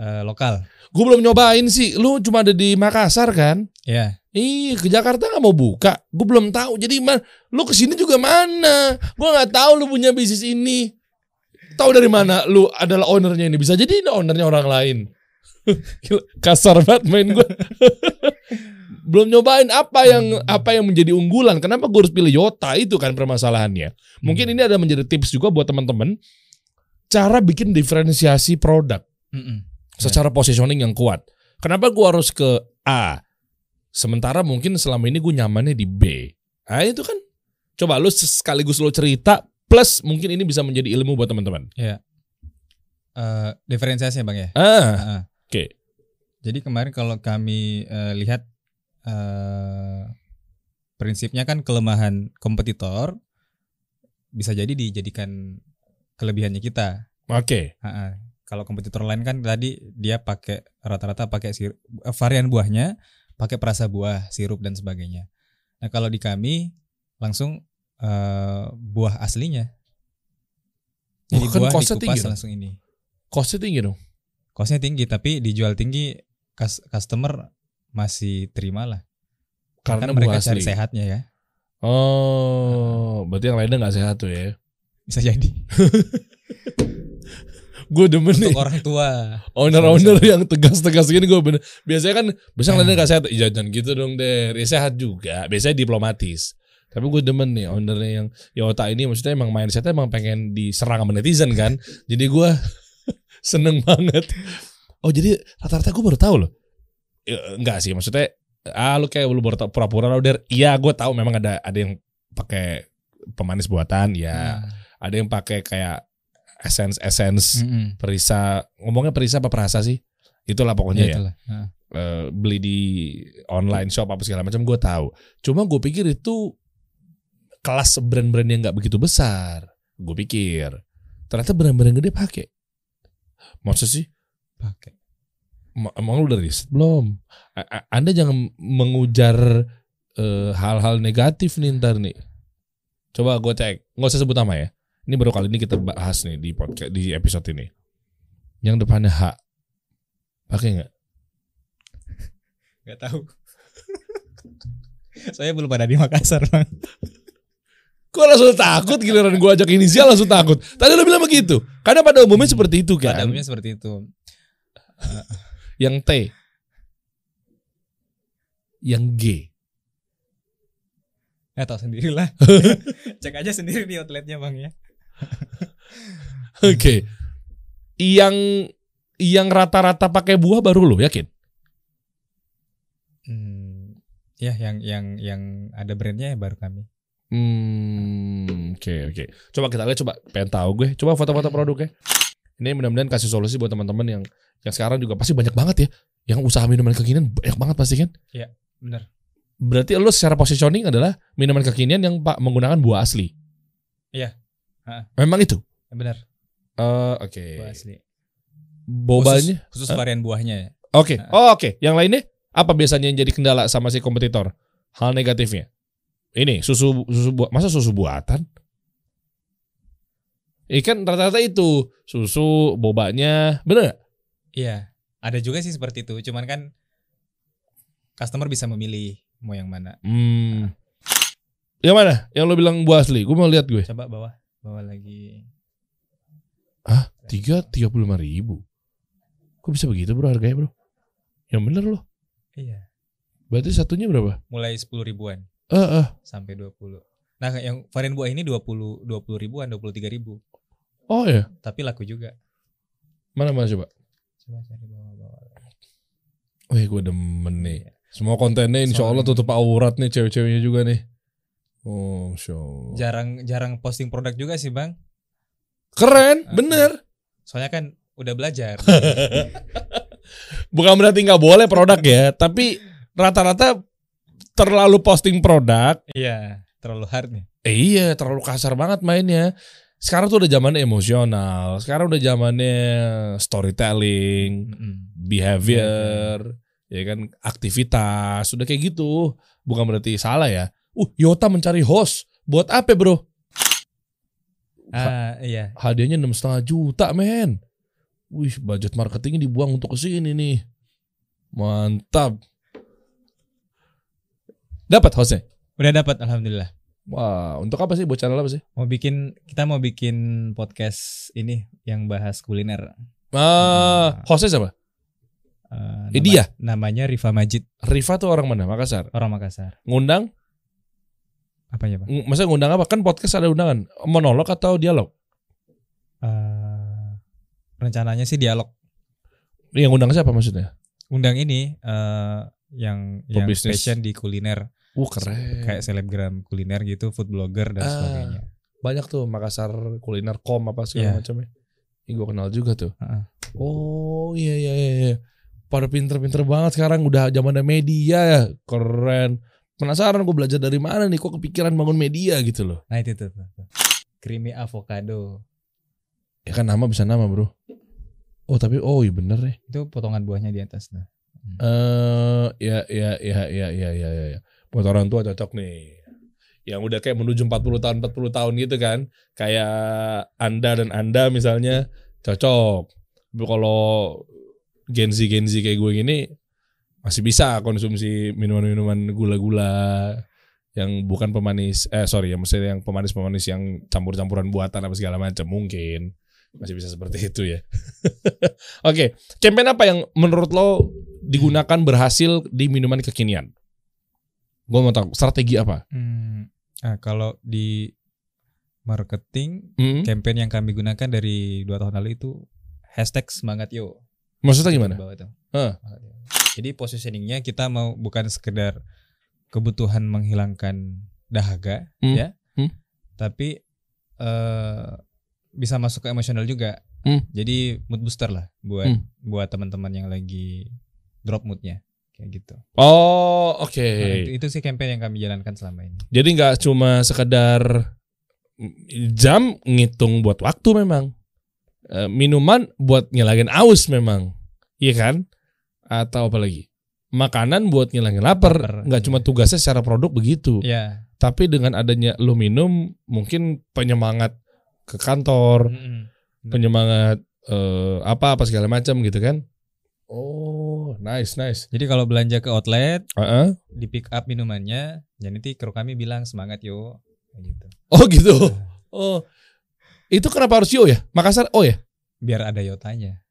eh, lokal. Gue belum nyobain sih. Lu cuma ada di Makassar kan? Ya, Ih, ke Jakarta nggak mau buka. Gue belum tahu. Jadi man, lu ke sini juga mana? Gue nggak tahu lu punya bisnis ini. Tahu dari mana? Lu adalah ownernya ini. Bisa jadi ini ownernya orang lain. Kasar banget main gue. belum nyobain apa yang apa yang menjadi unggulan. Kenapa gue harus pilih Yota itu kan permasalahannya. Mungkin ini ada menjadi tips juga buat teman-teman. Cara bikin diferensiasi produk Mm-mm. secara positioning yang kuat. Kenapa gua harus ke A? Sementara mungkin selama ini gue nyamannya di B. Ah itu kan. Coba lu sekaligus lu cerita plus mungkin ini bisa menjadi ilmu buat teman-teman. Eh, diferensiasinya bang ya. Ah, Ah. oke. Jadi kemarin kalau kami eh, lihat eh, prinsipnya kan kelemahan kompetitor bisa jadi dijadikan kelebihannya kita. Oke. Ha-ha. Kalau kompetitor lain kan tadi dia pakai rata-rata pakai sir- eh, varian buahnya, pakai perasa buah, sirup dan sebagainya. Nah kalau di kami langsung eh, buah aslinya. Jadi Wah, kan buah dikupas tinggi dong. langsung ini. Costnya tinggi dong. Costnya tinggi tapi dijual tinggi kas- customer masih terima lah. Karena kan mereka buah cari asli. sehatnya ya. Oh, berarti yang lainnya nggak sehat tuh ya. Bisa jadi. Gue demen nih. Untuk orang tua. Owner-owner yang tegas-tegas gini gue bener. Biasanya kan, biasanya Ah. lainnya gak sehat. Iya jangan gitu dong deh. Ya sehat juga. Biasanya diplomatis. Tapi gue demen nih ownernya yang Yota ini maksudnya emang mindsetnya emang pengen diserang sama netizen kan. Jadi gue seneng banget. Oh jadi rata-rata gue baru tahu loh. Ya, enggak sih maksudnya ah lu kayak lu baru pura-pura udah iya gue tahu memang ada ada yang pakai pemanis buatan ya Nah, ada yang pakai kayak essence essence mm-mm. perisa. Ngomongnya perisa apa perasa sih? Itulah pokoknya Ya, ya, itulah. Nah. Eh, beli di online shop apa segala macam gue tahu. Cuma gue pikir itu kelas brand-brand yang nggak begitu besar. Gue pikir. Ternyata brand-brand gede pakai. Maksud sih? Pakai. Em- emang lu udah riset belum? A- a- anda jangan mengujar eh, hal-hal negatif nih ntar nih. Coba gue cek. Nggak usah sebut nama ya ini baru kali ini kita bahas nih di podcast di episode ini yang depannya H pakai nggak Gak tahu. Saya belum ada di Makassar, Bang. Kok langsung takut giliran gue ajak inisial langsung takut. Tadi lo bilang begitu. Karena pada umumnya seperti itu Pada kan. umumnya seperti itu. Yang T. Yang G. Ya tahu sendirilah. Cek aja sendiri di outletnya, Bang ya. Oke. Yang yang rata-rata pakai buah baru lo yakin? Hmm, ya yang yang yang ada brandnya ya baru kami. Hmm, oke oke. Coba kita lihat coba pengen tahu gue. Coba foto-foto produknya. Ini mudah-mudahan kasih solusi buat teman-teman yang yang sekarang juga pasti banyak banget ya. Yang usaha minuman kekinian banyak banget pasti kan? Benar. Berarti lo secara positioning adalah minuman kekinian yang pak menggunakan buah asli. Iya. Ha. Memang itu. Benar. Eh, oke. Buah asli. Bobanya? Khusus, khusus varian buahnya ya. Oke. Ha. Oh, oke. Yang lainnya apa biasanya yang jadi kendala sama si kompetitor? Hal negatifnya. Ini susu susu buah masa susu buatan? Ikan rata-rata itu susu bobanya, bener nggak? Iya. Ada juga sih seperti itu. Cuman kan customer bisa memilih mau yang mana. Hmm. Yang mana? Yang lo bilang buah asli? Gue mau lihat gue. Coba bawah, bawah lagi. Hah? Tiga tiga puluh lima ribu. Kok bisa begitu bro harganya bro? Yang bener loh. Iya. Berarti satunya berapa? Mulai 10 ribuan Eh, eh. sampai 20. Nah, yang varian buah ini 20 20 ribuan, 23 ribu. Oh ya. Tapi laku juga. Mana mana coba? Coba cari bawah-bawah. Wih gue demen nih. Iya. Semua kontennya insya Allah tutup aurat nih cewek-ceweknya juga nih. Oh, show. Jarang jarang posting produk juga sih, Bang. Keren, Ah. bener. Soalnya kan udah belajar. Bukan berarti nggak boleh produk ya, tapi rata-rata terlalu posting produk. Iya, terlalu hard nih. Eh, iya, terlalu kasar banget mainnya. Sekarang tuh udah zamannya emosional. Sekarang udah zamannya storytelling, Mm-mm. behavior, ya kan aktivitas. Sudah kayak gitu. Bukan berarti salah ya. Uh, Yota mencari host. Buat apa, Bro? Ah, iya. Hadiahnya enam setengah juta, men. Wih, budget marketingnya dibuang untuk ke sini nih. Mantap. Dapat hostnya? Udah dapat alhamdulillah. Wah, untuk apa sih? Buat channel apa sih? Mau bikin kita mau bikin podcast ini yang bahas kuliner. Ah, hostnya siapa? Eh, Eh, dia? Namanya Rifa Majid, Riva tuh orang mana? Makassar. orang Makassar. Ngundang? Apanya, Bang? Ng- Maksudnya ngundang apa? Kan podcast ada undangan. Monolog atau dialog? Eh, rencananya sih dialog. Yang ngundang siapa maksudnya? Undang ini eh yang yang Pebisnis. passion di kuliner, Uh, keren. kayak selebgram kuliner gitu, food blogger dan Ah. sebagainya. Banyak tuh Makassar kuliner com apa segala Iya. macamnya. Ini gue kenal juga tuh. Heeh. Oh iya iya iya. iya. Pada pinter-pinter banget sekarang udah zaman media ya. Keren. Penasaran gue belajar dari mana nih kok kepikiran bangun media gitu loh. Nah itu tuh. Creamy avocado. Ya kan nama bisa nama bro. Oh tapi oh iya bener ya. Itu potongan buahnya di atas nah. Eh ya ya ya ya ya ya ya. ya. Buat orang tua cocok nih. Yang udah kayak menuju 40 tahun 40 tahun gitu kan. Kayak Anda dan Anda misalnya cocok. Tapi kalau Gen Z Gen Z kayak gue gini masih bisa konsumsi minuman-minuman gula-gula yang bukan pemanis eh sorry ya maksudnya yang pemanis-pemanis yang campur-campuran buatan apa segala macam mungkin masih bisa seperti itu ya. Oke, campaign apa yang menurut lo digunakan berhasil di minuman kekinian? Gue mau tahu strategi apa? Hmm. Nah, kalau di marketing Hmm? campaign yang kami gunakan dari dua tahun lalu itu hashtag semangat yo. Maksudnya gimana? bawah. Semangat yo. Jadi positioningnya kita mau bukan sekedar kebutuhan menghilangkan dahaga Hmm. ya, Hmm. tapi eh bisa masuk ke emosional juga. Hmm. Jadi mood booster lah buat Hmm. buat teman-teman yang lagi drop moodnya kayak gitu. Oh, oke. Nah, itu, itu sih campaign yang kami jalankan selama ini. Jadi nggak cuma sekedar jam ngitung buat waktu memang. Eh, minuman buat ngilangin aus memang. Iya kan? Atau apa lagi? Makanan buat ngilangin lapar. Nggak iya. cuma tugasnya secara produk begitu. Ya. Tapi dengan adanya lu minum mungkin penyemangat ke kantor, Mm-mm. penyemangat eh, apa apa segala macam gitu kan. Oh, nice nice. Jadi kalau belanja ke outlet, Heeh. di pick up minumannya, ya nanti kru kami bilang semangat yo, gitu. Oh gitu. Oh. Itu kenapa harus yo ya? Makassar oh ya? Biar ada yotanya.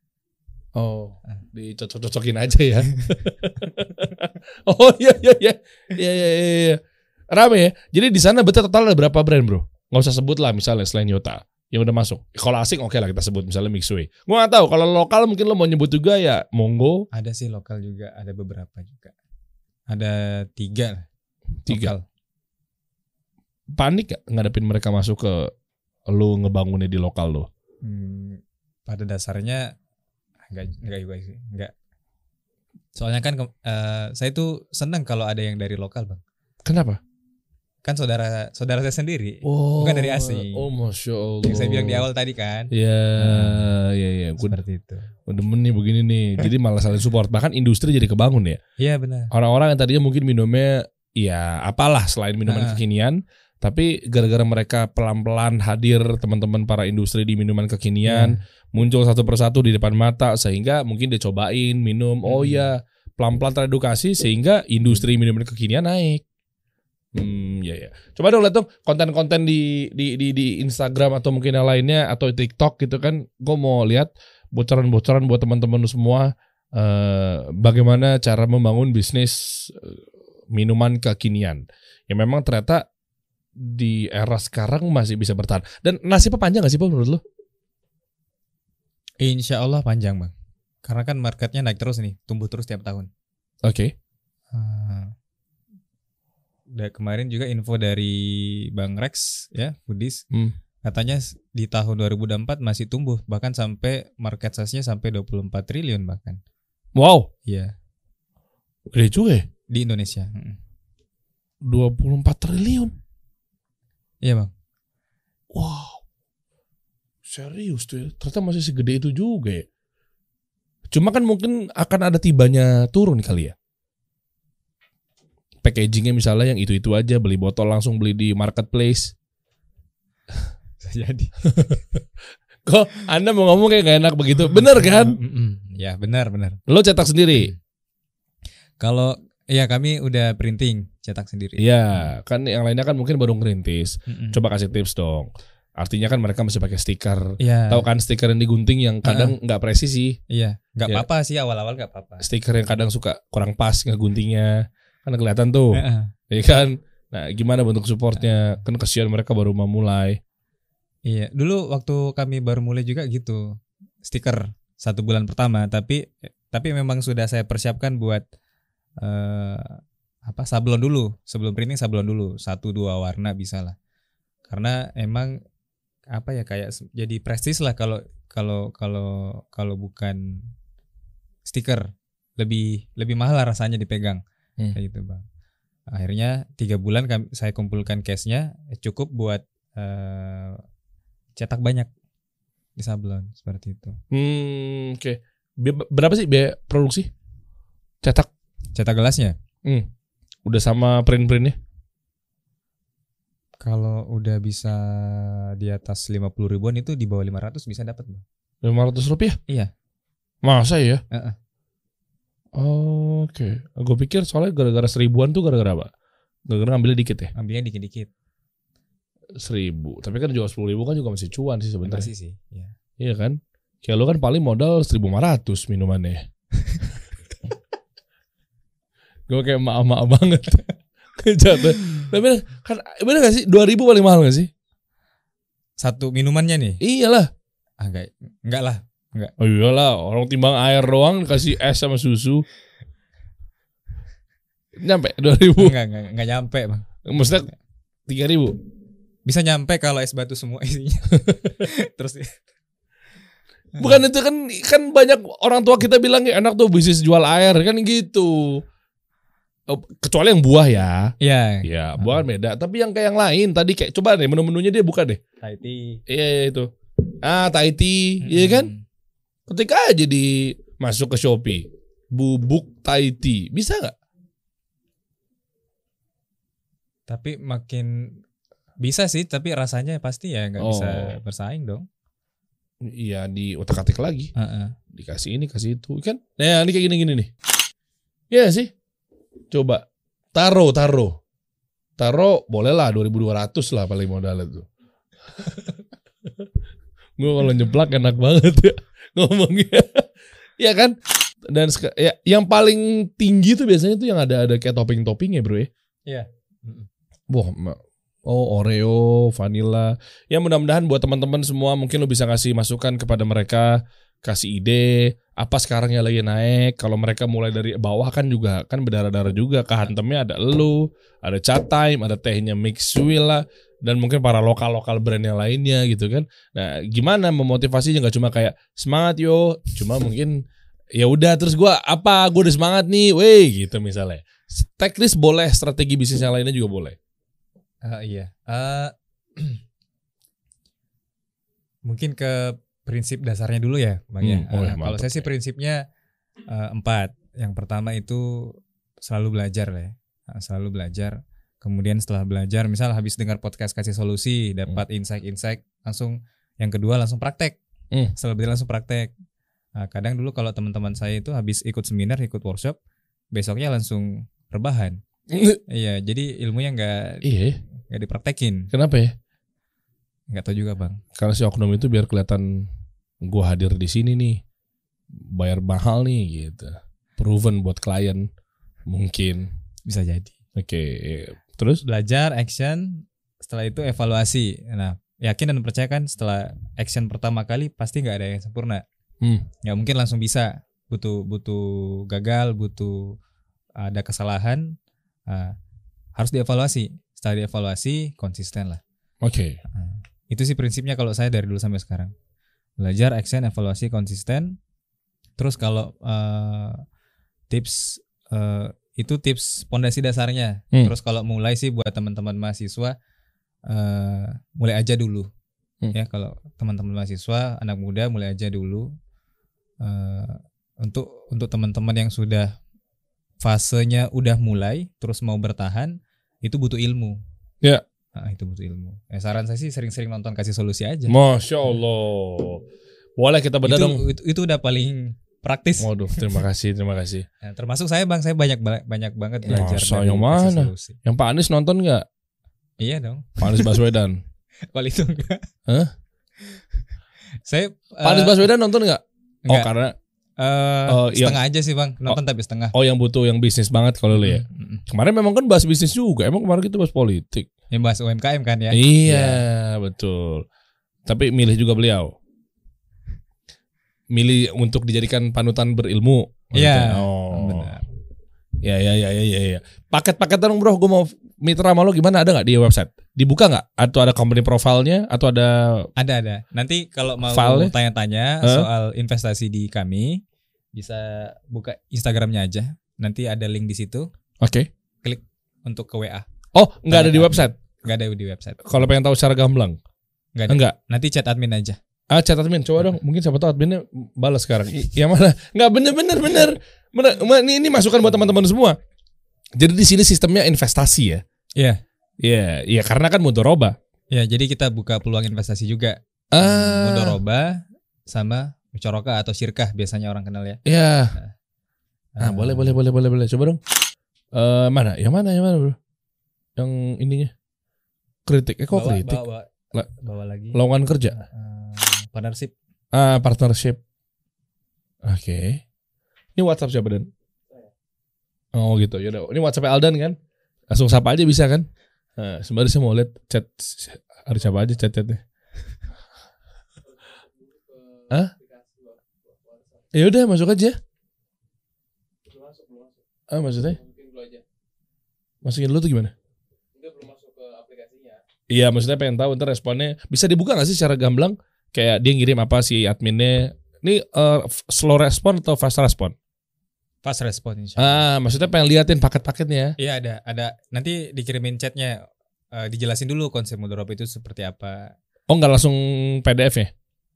Oh, dicocok-cocokin aja ya. oh iya iya iya. Iya iya iya. iya. Rame ya. Jadi di sana betul total ada berapa brand, Bro? Nggak usah sebut lah misalnya selain Yota yang udah masuk. Kalau asing oke lah kita sebut misalnya Mixway. Gua nggak tahu kalau lokal mungkin lo mau nyebut juga ya monggo. Ada sih lokal juga, ada beberapa juga. Ada tiga. Tiga. lokal. Panik gak ngadepin mereka masuk ke lo ngebangunnya di lokal lo? Hmm, pada dasarnya enggak enggak juga sih, enggak. Soalnya kan eh, saya tuh senang kalau ada yang dari lokal, Bang. Kenapa? Kan saudara saudara saya sendiri. Oh, Bukan dari asing. Oh, masya Allah. Yang saya bilang di awal tadi kan. Ya, ya, ya. Gue Seperti itu. demen nih begini nih. Jadi malah saling support. Bahkan industri jadi kebangun ya. Iya benar. Orang-orang yang tadinya mungkin minumnya ya apalah selain minuman Ah. kekinian, tapi gara-gara mereka pelan-pelan hadir teman-teman para industri di minuman kekinian, muncul satu persatu di depan mata sehingga mungkin dia cobain minum. Oh Hmm. ya, pelan-pelan teredukasi sehingga industri minuman kekinian naik. Hmm, ya ya. Coba dong lihat dong konten-konten di di di di Instagram atau mungkin yang lainnya atau TikTok gitu kan. Gue mau lihat bocoran-bocoran buat teman-teman semua eh bagaimana cara membangun bisnis eh, minuman kekinian. Ya memang ternyata di era sekarang masih bisa bertahan. Dan nasibnya panjang gak sih Pak menurut lu? Insya Allah panjang bang. Karena kan marketnya naik terus nih, tumbuh terus tiap tahun. Oke. Ah. Da- kemarin juga info dari Bang Rex ya, Foodies Hmm. katanya di tahun 2024 masih tumbuh bahkan sampai market size-nya sampai 24 triliun bahkan. Wow, Iya, gede juga ya. di Indonesia. Mm. 24 triliun. Iya, Bang. Wow. Serius tuh ya. Ternyata masih segede itu juga ya. Cuma kan mungkin akan ada tibanya turun kali ya. Packagingnya misalnya yang itu-itu aja. Beli botol langsung beli di marketplace. Bisa jadi. Kok Anda mau ngomong kayak gak enak begitu? Bener kan? Ya, benar, benar. Lo cetak sendiri? Kalau ya kami udah printing, cetak sendiri. Iya. Kan yang lainnya kan mungkin baru ngerintis. Mm-mm. Coba kasih tips dong. Artinya kan mereka masih pakai stiker. Iya. Tahu kan stiker yang digunting yang kadang nggak presisi. Iya, nggak Ya. apa-apa sih awal-awal nggak apa-apa. Stiker yang kadang suka kurang pas ngeguntingnya. Kan kelihatan tuh. Heeh. Ya kan? Nah, gimana bentuk supportnya? Kan kesian mereka baru mau mulai. Iya, dulu waktu kami baru mulai juga gitu. Stiker satu bulan pertama, tapi tapi memang sudah saya persiapkan buat eh apa sablon dulu. Sebelum printing sablon dulu, satu dua warna bisa lah. Karena emang apa ya kayak jadi prestis lah kalau kalau kalau kalau bukan stiker lebih lebih mahal lah rasanya dipegang Hmm. kayak gitu bang. Akhirnya tiga bulan kami, saya kumpulkan cashnya eh, cukup buat eh, cetak banyak di sablon seperti itu. Hmm, oke. Bi- Berapa sih biaya produksi? Cetak. Cetak gelasnya Hmm. Udah sama print-printnya? kalau udah bisa di atas 50 ribuan itu di bawah 500 bisa dapat bang. 500 rupiah? Iya. Masa ya? Heeh. Oke. Gue pikir soalnya gara-gara seribuan tuh gara-gara apa? Gara-gara ngambilnya dikit ya? Ambilnya dikit-dikit. Seribu. Tapi kan jual 10 ribu kan juga masih cuan sih sebenarnya. Masih sih. Iya. Iya kan? Kayak lo kan paling modal 1500 minumannya. gue kayak emak-emak banget. Jatuh. Tapi kan bener gak sih? 2000 paling mahal gak sih? Satu minumannya nih. Iyalah. Ah enggak, enggak lah. Oh iyalah, orang timbang air doang kasih es sama susu. Nyampe 2000. Enggak, enggak, enggak nyampe bang. Maksudnya 3000. Bisa nyampe kalau es batu semua isinya. Terus Bukan itu kan kan banyak orang tua kita bilang ya enak tuh bisnis jual air kan gitu. Oh, Kecuali yang buah ya. ya. Ya, buah kan beda. Tapi yang kayak yang lain tadi kayak coba deh menu-menunya dia buka deh. Thai tea. Iya, iya itu. Ah, Thai tea, iya kan? Hmm. Ketika aja di masuk ke Shopee, bubuk Thai tea, bisa nggak? Tapi makin bisa sih, tapi rasanya pasti ya nggak Oh. bisa bersaing dong. Iya, di otak-atik lagi. Heeh. Dikasih ini, kasih itu, kan? Nah, ini kayak gini-gini nih. Iya sih? Coba taro, taro. Taro boleh lah 2200 lah paling modal itu. Gue kalau nyeplak enak banget ya ngomongnya. Iya kan? Dan ya, yang paling tinggi tuh biasanya tuh yang ada ada kayak topping-toppingnya bro ya. Iya. Wah, oh Oreo, vanilla. Ya mudah-mudahan buat teman-teman semua mungkin lo bisa kasih masukan kepada mereka, kasih ide apa sekarang yang lagi naik. Kalau mereka mulai dari bawah kan juga kan berdarah-darah juga. Kehantemnya ada elu, ada chat time, ada tehnya Mixwell lah dan mungkin para lokal-lokal brand yang lainnya gitu kan. Nah, gimana memotivasinya nggak cuma kayak semangat yo, cuma mungkin ya udah terus gua apa gue udah semangat nih, weh gitu misalnya. Teknis boleh, strategi bisnis yang lainnya juga boleh. Ah, iya. Eh, mungkin ke prinsip dasarnya dulu ya, Bang ya. Hmm, oh ya, Eh, kalau saya sih ya. prinsipnya eh, empat. Yang pertama itu selalu belajar lah ya. Nah, selalu belajar. Kemudian setelah belajar, misal habis dengar podcast kasih solusi, dapat insight-insight, langsung yang kedua langsung praktek. Hmm. Setelah belajar langsung praktek. Nah, kadang dulu kalau teman-teman saya itu habis ikut seminar, ikut workshop, besoknya langsung rebahan. Iya, jadi ilmunya nggak Iya, nggak dipraktekin. kenapa ya? Nggak tahu juga bang. Karena si oknum itu biar kelihatan gua hadir di sini nih, bayar mahal nih gitu. Proven buat klien mungkin. Bisa jadi. Oke, terus? Belajar, action, setelah itu evaluasi. Nah, yakin dan percaya kan setelah action pertama kali pasti nggak ada yang sempurna. Hmm. Nggak mungkin langsung bisa. Butuh butuh gagal, butuh ada kesalahan. Nah, harus dievaluasi. Setelah dievaluasi konsisten lah. Oke. Itu sih prinsipnya kalau saya dari dulu sampai sekarang. Belajar, action, evaluasi konsisten. Terus kalau eh, tips eh, itu tips pondasi dasarnya. Hmm. Terus kalau mulai sih buat teman-teman mahasiswa eh, mulai aja dulu. Hmm. Ya kalau teman-teman mahasiswa, anak muda mulai aja dulu. Eh, untuk untuk teman-teman yang sudah fasenya udah mulai terus mau bertahan itu butuh ilmu. Ya. Nah, itu butuh ilmu. Eh, saran saya sih sering-sering nonton kasih solusi aja. Masya Allah. Boleh kita bedah itu, dong. itu itu udah paling praktis. Waduh, terima kasih, terima kasih. Nah, termasuk saya bang, saya banyak ba- banyak banget belajar Masa, dari yang mana? solusi. Yang Pak Anies nonton nggak? Iya dong. Pak Anies Baswedan. Kalau itu enggak. Hah? saya Pak Anies eh, Baswedan nonton nggak? Oh, enggak. karena Eh, Oh, yang- setengah aja sih bang, nonton tapi setengah. oh yang butuh yang bisnis banget kalau lu ya. Mm, mm, mm. Kemarin memang kan bahas bisnis juga. Emang kemarin kita bahas politik. Yang bahas UMKM kan ya. Iya, betul. Tapi milih juga beliau. Milih untuk dijadikan panutan berilmu. Iya. Oh. Benar. Ya ya ya ya ya. ya. Paket-paket dong bro, gue mau mitra sama lo gimana ada nggak di website? Dibuka nggak? Atau ada company profile-nya? Atau ada? Ada ada. Nanti kalau mau tanya-tanya Hah? soal investasi di kami bisa buka Instagramnya aja. Nanti ada link di situ Oke. untuk ke WA. Oh nggak ada di website. Nggak ada di website. Kalau pengen tahu secara gamblang, Nggak ada. enggak. Nanti chat admin aja. Ah, chat admin, coba dong. Mungkin siapa tahu adminnya balas sekarang. I- yang mana? Enggak bener bener bener. Ini, ini masukan buat teman-teman semua. Jadi di sini sistemnya investasi ya. Iya. Iya, iya karena kan mudoroba. Ya, jadi kita buka peluang investasi juga. Ah, Mudoroba sama mucoroka atau syirkah biasanya orang kenal ya. Iya. Ah, Eh, boleh boleh boleh boleh boleh. Coba dong. Eh mana? Yang mana? Yang mana, Bro? Yang ininya. Kritik. Eh kok bawa, kritik? Bawa, La- bawa lagi. Lowongan kerja. Eh, partnership. Ah, partnership. Oke. Ini WhatsApp siapa Dan? Oh gitu. Yaudah. Ini WhatsApp Aldan kan? Langsung sapa aja bisa kan? Nah, sembari saya mau lihat chat hari siapa aja chat-chatnya. Hah? Ya udah masuk aja. Ah maksudnya? Masukin dulu tuh gimana? Iya maksudnya pengen tahu ntar responnya bisa dibuka gak sih secara gamblang kayak dia ngirim apa si adminnya ini f- slow respon atau fast respon? Fast respon insya Allah. Ah maksudnya pengen liatin paket-paketnya. Iya ada, ada. Nanti dikirimin chatnya. Eh, dijelasin dulu konsep mudoroba itu seperti apa. Oh nggak langsung PDF ya?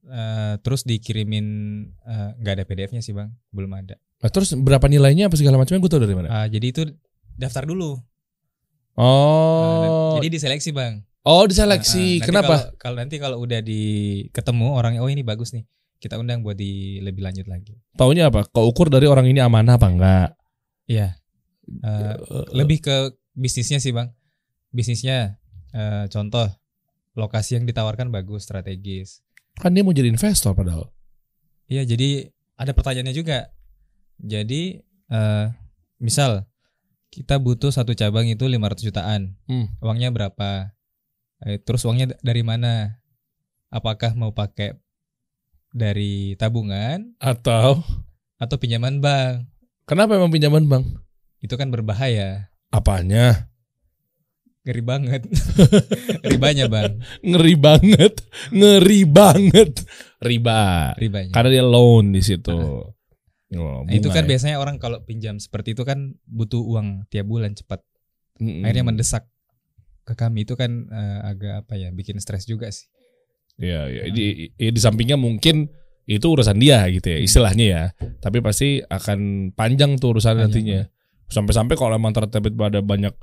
Eh, terus dikirimin eh, nggak ada PDF-nya sih bang, belum ada. Nah, terus berapa nilainya apa segala macamnya gue tau dari mana? Ah, jadi itu daftar dulu. Oh, dan- jadi diseleksi bang. Oh Ah, ah, diseleksi. nanti Kenapa? Kalau, kalau nanti kalau udah di ketemu orangnya, oh ini bagus nih, kita undang buat di lebih lanjut lagi. Taunya apa? Keukur dari orang ini amanah apa enggak? Iya. Eh, lebih ke bisnisnya sih bang. Bisnisnya, eh, contoh lokasi yang ditawarkan bagus, strategis. Kan dia mau jadi investor padahal. Iya, jadi ada pertanyaannya juga. Jadi eh misal kita butuh satu cabang itu 500 jutaan. Hmm. Uangnya berapa? Eh, terus uangnya dari mana? Apakah mau pakai dari tabungan Atau atau pinjaman bank? kenapa emang pinjaman bank? Itu kan berbahaya. Apanya? Ngeri banget. Ribanya, Bang. Ngeri banget, ngeri banget. Riba. Ribanya. Karena dia loan di situ. Oh, Nah, itu kan ya. biasanya orang kalau pinjam seperti itu kan butuh uang tiap bulan cepat. Mm-mm. Akhirnya mendesak ke kami itu kan eh, agak apa ya, bikin stres juga sih. Iya, iya. Di, di, di sampingnya mungkin itu urusan dia gitu ya, istilahnya ya. Tapi pasti akan panjang tuh urusan Panjang, nantinya. Sampai-sampai kalau emang tertebet pada banyak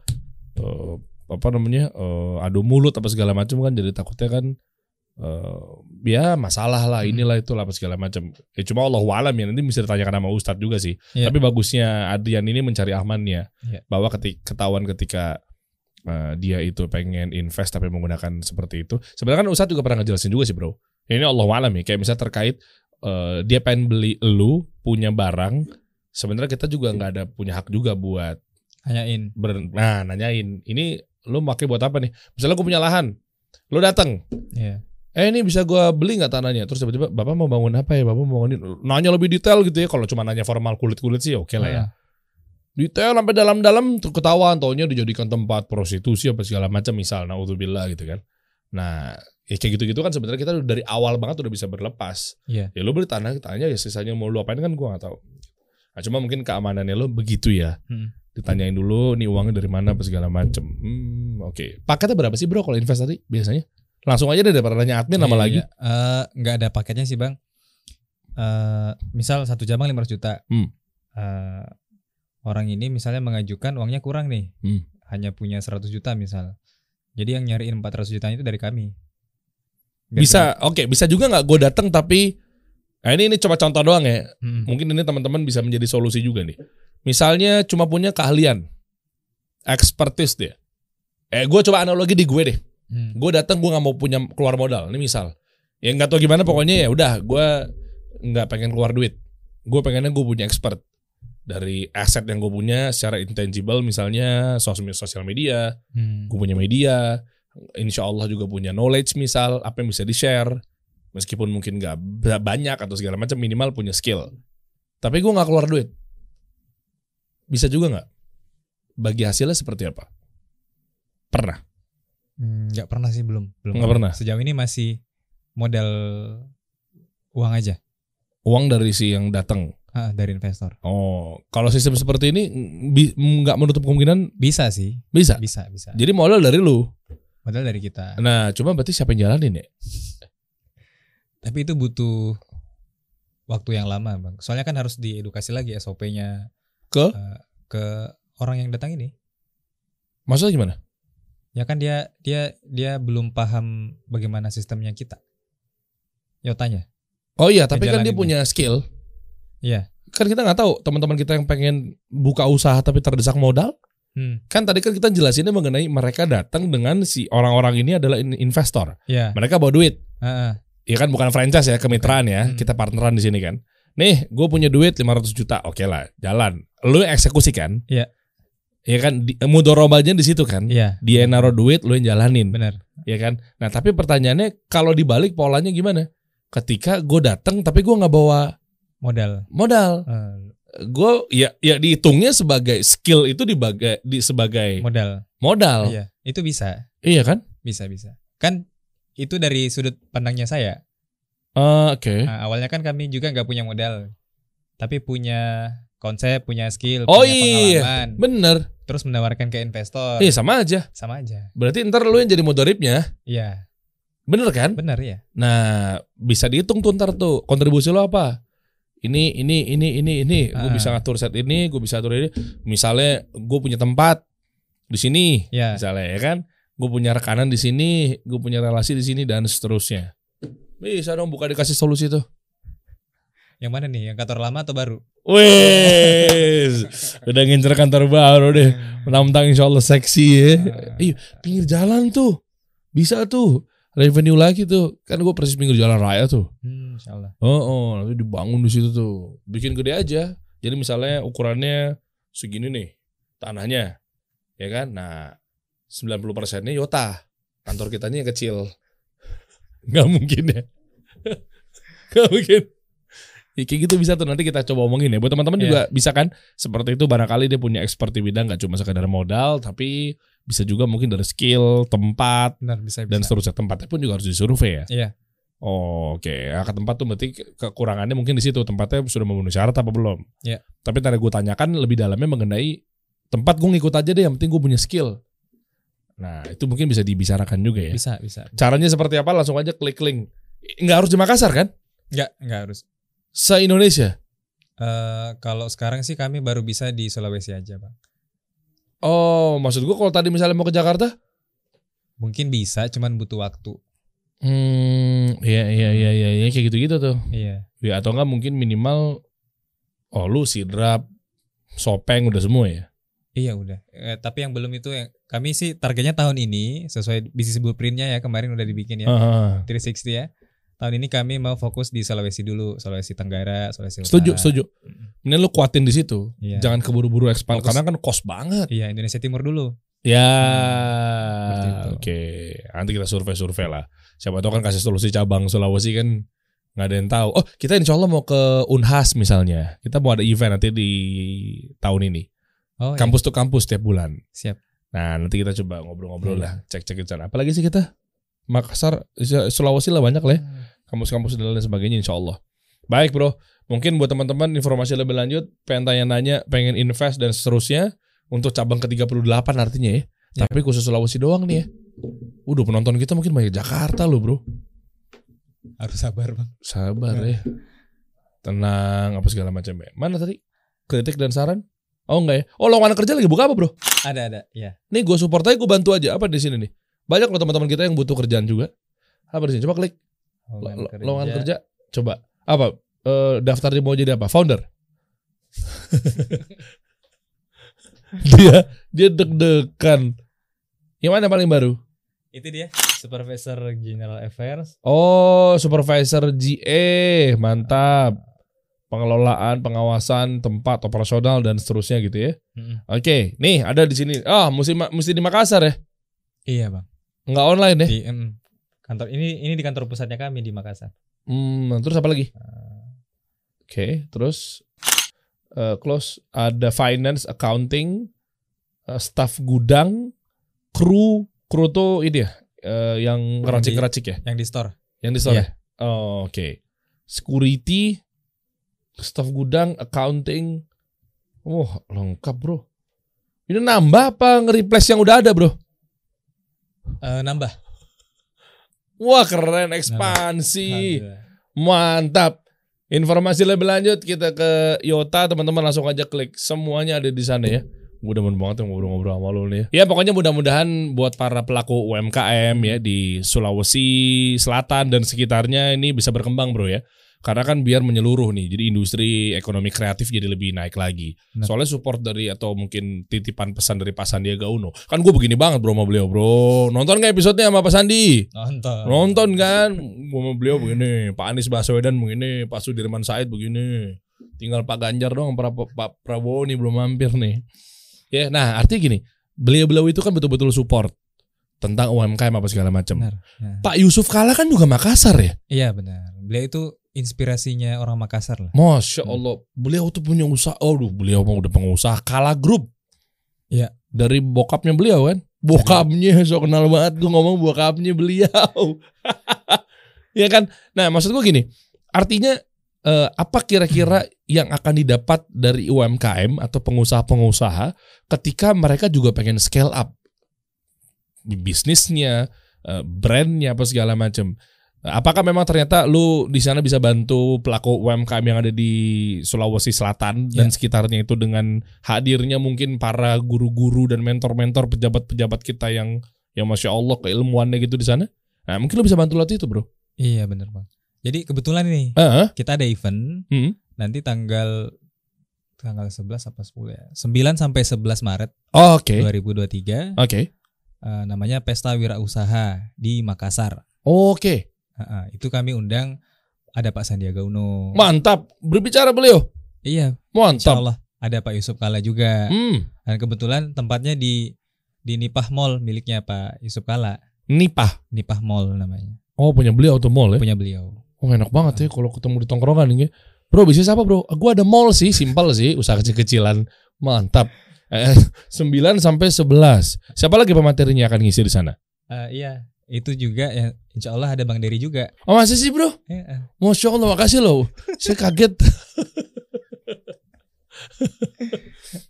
eh, apa namanya eh, adu mulut apa segala macam kan jadi takutnya kan eh, ya masalah lah Hmm. inilah itulah apa segala macam. Ya cuma Allah alam ya nanti bisa ditanyakan sama Ustadz juga sih. Iya. Tapi bagusnya Adrian ini mencari amannya Iya. bahwa ketik ketahuan ketika eh, dia itu pengen invest tapi menggunakan seperti itu. Sebenarnya kan Ustadz juga pernah ngejelasin juga sih bro. Ya, ini Allah alam ya. Kayak misalnya terkait eh, dia pengen beli lu punya barang. Sebenarnya kita juga nggak ada punya hak juga buat Hanyain. ber, nah nanyain ini lu pakai buat apa nih? Misalnya gue punya lahan, lu datang, Iya. eh ini bisa gua beli nggak tanahnya? Terus tiba-tiba bapak mau bangun apa ya? Bapak mau bangunin, nanya lebih detail gitu ya. Kalau cuma nanya formal kulit-kulit sih oke lah ya. Ah. Detail sampai dalam-dalam ketahuan, taunya dijadikan tempat prostitusi apa segala macam misal, naudzubillah gitu kan. Nah ya kayak gitu-gitu kan sebenarnya kita dari awal banget udah bisa berlepas. Iya. Ya lu beli tanah, tanya ya sisanya mau lu apain kan gua nggak tahu. Nah, cuma mungkin keamanannya lo begitu ya. Hmm. Ditanyain dulu nih uangnya dari mana apa segala macem. Hmm, oke. Paketnya berapa sih bro kalau investasi biasanya? Langsung aja deh daripada nanya admin nama Iya, lagi. iya. Eh, nggak ada paketnya sih bang. Eh, misal satu jabang 500 juta. Hmm. Eh, orang ini misalnya mengajukan uangnya kurang nih, Hmm. hanya punya 100 juta misal. Jadi yang nyariin 400 juta itu dari kami. Biar Bisa, oke, bisa juga nggak gue datang tapi Nah ini ini coba contoh doang ya. Hmm. Mungkin ini teman-teman bisa menjadi solusi juga nih. Misalnya cuma punya keahlian, expertise dia. Eh gue coba analogi di gue deh. Hmm. Gue datang gue nggak mau punya keluar modal. Ini misal. Ya nggak tahu gimana pokoknya ya udah gue nggak pengen keluar duit. Gue pengennya gue punya expert dari aset yang gue punya secara intangible misalnya sosial sosial media, Hmm. gue punya media, insya Allah juga punya knowledge misal apa yang bisa di share, meskipun mungkin nggak ba- banyak atau segala macam minimal punya skill. Tapi gue nggak keluar duit, bisa juga nggak? Bagi hasilnya seperti apa? Pernah? Hmm, nggak pernah sih belum. Belum. Nggak pernah? Sejauh ini masih modal uang aja Uang dari si yang datang. Ah, dari investor. Oh, kalau sistem seperti ini mm, bi- nggak menutup kemungkinan Bisa sih, bisa. bisa, bisa. Jadi modal dari lu. Modal dari kita. Nah, cuma berarti siapa yang jalanin ya? Tapi itu butuh waktu yang lama, Bang. Soalnya kan harus diedukasi lagi SOP-nya Ke? eh, ke orang yang datang ini. Maksudnya gimana? Ya kan dia dia dia belum paham bagaimana sistemnya kita. Yo tanya. Oh iya, tapi kan dia punya skill. Iya. Kan kita nggak tahu teman-teman kita yang pengen buka usaha tapi terdesak modal. Hmm. Kan tadi kan kita jelasinnya mengenai mereka datang dengan si orang-orang ini adalah in- investor. Iya. Mereka bawa duit. Heeh. Ya kan bukan franchise ya, kemitraan ya. Hmm. Kita partneran di sini kan. Nih, gue punya duit 500 juta. Oke lah, jalan. Lu eksekusi kan? Iya. Iya kan, di, mudorobahnya di situ kan. Iya. Dia yang naruh duit, lu yang jalanin. Benar. Ya kan? Nah, tapi pertanyaannya kalau dibalik polanya gimana? Ketika gue datang tapi gue nggak bawa Modal. modal, Eh, gue ya ya dihitungnya sebagai skill itu dibagai di sebagai modal. modal. Iya. Itu bisa. Iya kan? Bisa, bisa. Kan itu dari sudut pandangnya saya. Eh, Oke. Nah, awalnya kan kami juga nggak punya modal. Tapi punya konsep, punya skill, Oh punya iya, pengalaman. bener. Terus menawarkan ke investor. Iya sama aja. Sama aja. Berarti ntar lu yang jadi modoripnya, Iya, bener kan? benar ya. Nah, bisa dihitung tuh ntar tuh kontribusi lo apa? Ini, ini, ini, ini, ini. Gue Ah. bisa ngatur set ini, gue bisa atur ini. Misalnya gue punya tempat di sini, Ya. misalnya ya kan. Gue punya rekanan di sini, gue punya relasi di sini dan seterusnya. Bisa dong buka dikasih solusi tuh. Yang mana nih? Yang kantor lama atau baru? Wes, udah ngincer kantor baru deh. Mentang-mentang insya Allah seksi ya. Iya, pinggir jalan tuh. Bisa tuh. Revenue lagi tuh. Kan gue persis pinggir jalan raya tuh. Hmm. Oh, oh, nanti dibangun di situ tuh. Bikin gede aja. Jadi misalnya ukurannya segini nih tanahnya. Ya kan? Nah, 90 persennya Yota. Kantor kitanya yang kecil. Nggak mungkin ya. Nggak mungkin. Ya, kayak gitu bisa tuh nanti kita coba omongin ya. Buat teman-teman Iya. juga bisa kan seperti itu barangkali dia punya expert di bidang nggak cuma sekedar modal tapi bisa juga mungkin dari skill, tempat Benar, bisa bisa. dan seterusnya. Tempatnya pun juga harus disurvei ya. Iya. Oh, oke. Ya, ke tempat tuh berarti ke- kekurangannya mungkin di situ. Tempatnya sudah memenuhi syarat apa belum? Iya. Tapi tadi gue tanyakan lebih dalamnya mengenai tempat gue ngikut aja deh. Yang penting gue punya skill. Nah, itu mungkin bisa dibicarakan juga ya. Bisa, bisa. Caranya seperti apa? Langsung aja klik link. Nggak harus di Makassar kan? Enggak, enggak harus. Se Indonesia. Eh kalau sekarang sih kami baru bisa di Sulawesi aja, Bang. Oh, maksud gue kalau tadi misalnya mau ke Jakarta? Mungkin bisa, cuman butuh waktu. Hmm, iya iya iya iya iya, kayak gitu-gitu tuh. Iya. Ya atau enggak mungkin minimal oh lu sidrap, sopeng udah semua ya. Iya udah. Eh, tapi yang belum itu yang kami sih targetnya tahun ini sesuai bisnis blueprintnya ya kemarin udah dibikin ya. Heeh. 360 ya. Tahun ini kami mau fokus di Sulawesi dulu, Sulawesi Tenggara, Sulawesi Utara. Setuju, setuju. Mending lu kuatin di situ. Iya. Jangan keburu-buru expand Fokus. karena kan cost banget. Iya, Indonesia Timur dulu. Ya, itu. oke. Nanti kita survei-survei lah. Siapa tahu kan kasih solusi cabang Sulawesi kan nggak ada yang tahu. Oh, kita insya Allah mau ke Unhas misalnya. Kita mau ada event nanti di tahun ini. Oh, iya. Kampus tuh kampus tiap bulan. siap. Nah, nanti kita coba ngobrol-ngobrol Iya. lah, cek-cek di sana. Apalagi sih kita? Makassar, Sulawesi lah banyak lah ya. Kampus-kampus dan lain sebagainya insya Allah. Baik bro, mungkin buat teman-teman informasi lebih lanjut, pengen tanya-nanya, pengen invest dan seterusnya untuk cabang ke-38 artinya ya. Ya. Tapi khusus Sulawesi doang nih ya. Udah penonton kita mungkin banyak Jakarta loh bro. Harus sabar bang. Sabar ya. Tenang apa segala macam ya. Mana tadi? Kritik dan saran? Oh enggak ya? Oh lowongan kerja lagi buka apa bro? Ada ada. Ya. Nih gue support aja, gue bantu aja. Apa di sini nih? Banyak loh teman-teman kita yang butuh kerjaan juga. Apa di sini? Coba klik Lo- lo- lowongan kerja. Coba. Apa? Eh, daftar dia mau jadi apa? Founder. dia dia deg-degan. Yang mana paling baru? Itu dia. Supervisor General Affairs. Oh, supervisor GE, mantap. Pengelolaan, pengawasan tempat operasional dan seterusnya gitu ya. Mm-mm. Oke, nih ada di sini. Ah, mesti mesti di Makassar ya? Iya bang. Nggak online ya? Di mm, kantor ini ini di kantor pusatnya kami di Makassar. Hmm, terus apa lagi? Eh, Oke, terus eh, close ada finance, accounting, eh, staff gudang, kru, kru tuh ini ya, eh, yang ngeracik-ngeracik ya, yang di store. yang di store. Iya. ya? Oh, Oke, security, staff gudang, accounting, wah lengkap bro. Ini nambah apa nge-replace yang udah ada bro? Eh, nambah. Wah keren, ekspansi. Alhamdulillah. Mantap. Informasi lebih lanjut kita ke Yota teman-teman langsung aja klik semuanya ada di sana ya. Mudah banget yang ngobrol-ngobrol sama lu nih. Ya pokoknya mudah-mudahan buat para pelaku UMKM ya di Sulawesi Selatan dan sekitarnya ini bisa berkembang bro ya. Karena kan biar menyeluruh nih, jadi industri ekonomi kreatif jadi lebih naik lagi. Benar. Soalnya support dari atau mungkin titipan pesan dari Pak Sandiaga Uno. Kan gue begini banget bro sama beliau bro. Nonton nggak episodenya sama Pak Sandi? Nonton. Nonton kan Gua sama beliau begini Pak Anies Baswedan begini Pak Sudirman Said begini Tinggal Pak Ganjar doang Pak, Prabowo nih belum mampir nih Ya nah artinya gini Beliau-beliau itu kan betul-betul support Tentang UMKM apa segala macam. Ya. Pak Yusuf Kala kan juga Makassar ya Iya benar. Beliau itu inspirasinya orang Makassar lah. Masya Allah. Beliau tuh punya usaha. Aduh beliau mah udah pengusaha Kala Group Iya. Dari bokapnya beliau kan? Bokapnya so kenal banget Gue ngomong bokapnya beliau. Ya kan? Nah maksud gue gini. Artinya eh, Apa kira-kira yang akan didapat dari UMKM Atau pengusaha-pengusaha Ketika mereka juga pengen scale up? Bisnisnya eh, Brandnya apa segala macam Apakah memang ternyata lu di sana bisa bantu pelaku UMKM yang ada di Sulawesi Selatan dan Ya. sekitarnya itu dengan hadirnya mungkin para guru-guru dan mentor-mentor pejabat-pejabat kita yang yang masya Allah keilmuannya gitu di sana? Nah mungkin lu bisa bantu latih itu bro. Iya benar bang. Jadi kebetulan nih Ah, kita ada event hmm. nanti tanggal tanggal 11 apa 10 ya? 9 sampai 11 Maret Oh, Oke, 2023 oke, eh, namanya Pesta Wirausaha di Makassar. oke, Ha-ha, itu kami undang ada Pak Sandiaga Uno. mantap. Berbicara beliau, Iya, mantap. Allah ada Pak Yusuf Kala juga. Hmm. Dan kebetulan tempatnya di di Nipah Mall miliknya Pak Yusuf Kala. Nipah. Nipah Mall namanya. Oh punya beliau tuh mall ya? Punya beliau. Oh enak banget ya kalau ketemu di tongkrongan ini. Bro bisnis apa bro? Gue ada mall sih, simpel sih, usaha kecil-kecilan. Mantap. Eh, 9 sampai 11. Siapa lagi pematerinya akan ngisi di sana? Eh, iya, itu juga ya Insya Allah ada Bang Dery juga. Oh masih sih bro? Eh. Masya Allah, makasih loh. Saya kaget.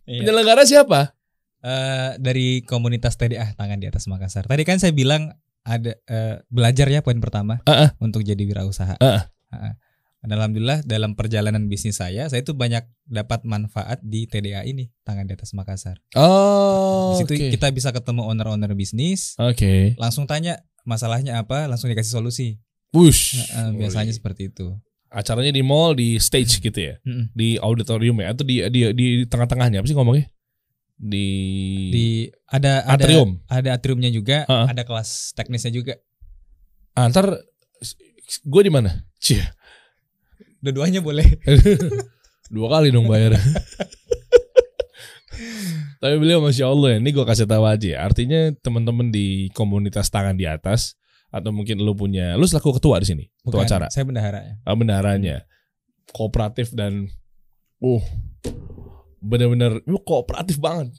Iya. Penyelenggara siapa? Eh, dari komunitas TDA Tangan di Atas Makassar. Tadi kan saya bilang ada eh, belajar ya poin pertama Ah, ah. untuk jadi wirausaha. Ah, Ah, ah. Dan Alhamdulillah dalam perjalanan bisnis saya, saya itu banyak dapat manfaat di TDA ini Tangan di Atas Makassar. Oh, Di situ oke. kita bisa ketemu owner-owner bisnis, Oke. langsung tanya masalahnya apa, langsung dikasih solusi. Wush. Eh, biasanya seperti itu. Acaranya di mall, di stage gitu ya? Mm-mm. Di auditorium ya? Atau di di di tengah-tengahnya? Apa sih ngomongnya? Di, Di ada ada atrium. ada atriumnya juga, Ah, ah. ada kelas teknisnya juga. Antar gue di mana? Cie. Dua-duanya boleh. Dua kali dong bayar. Tapi beliau masya Allah ya, ini gue kasih tahu aja. ya. Artinya teman-teman di komunitas tangan di atas atau mungkin lu punya, lu selaku ketua di sini, ketua Bukan, acara, Saya bendahara ya. ah, bendaharanya, kooperatif dan, uh, bener-bener, lu kooperatif banget,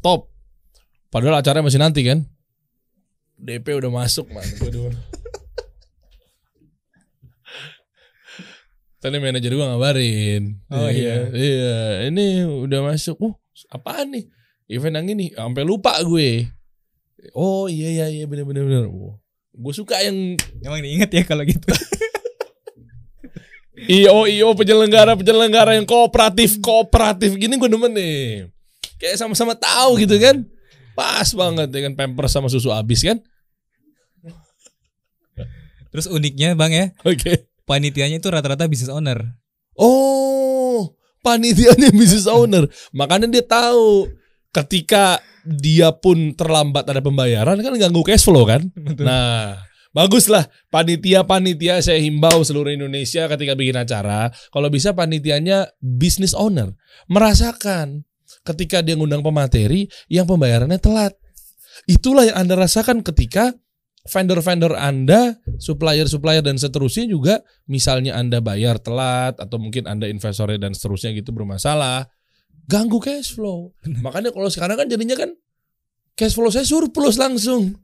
top. Padahal acaranya masih nanti kan? DP udah masuk man. Tadi manajer gua ngabarin. Oh, iya. Iya, ini udah masuk. Uh, apaan nih? Event yang ini sampai lupa gue. Oh iya iya iya bener bener bener. Gue suka yang Emang diinget ya kalau gitu. IO IO penyelenggara penyelenggara yang kooperatif kooperatif gini gue demen nih. Kayak sama-sama tahu gitu kan. Pas banget dengan pampers sama susu habis kan. Terus uniknya Bang ya, Oke. panitianya itu rata-rata business owner. Oh, panitianya business owner. Makanya dia tahu ketika dia pun terlambat ada pembayaran kan ganggu cash flow kan. Nah, baguslah panitia-panitia saya himbau seluruh Indonesia ketika bikin acara, kalau bisa panitianya business owner merasakan ketika dia ngundang pemateri yang pembayarannya telat. Itulah yang Anda rasakan ketika vendor-vendor Anda, supplier-supplier dan seterusnya juga misalnya Anda bayar telat atau mungkin Anda investornya dan seterusnya gitu bermasalah, ganggu cash flow. Makanya kalau sekarang kan jadinya kan cash flow saya surplus langsung.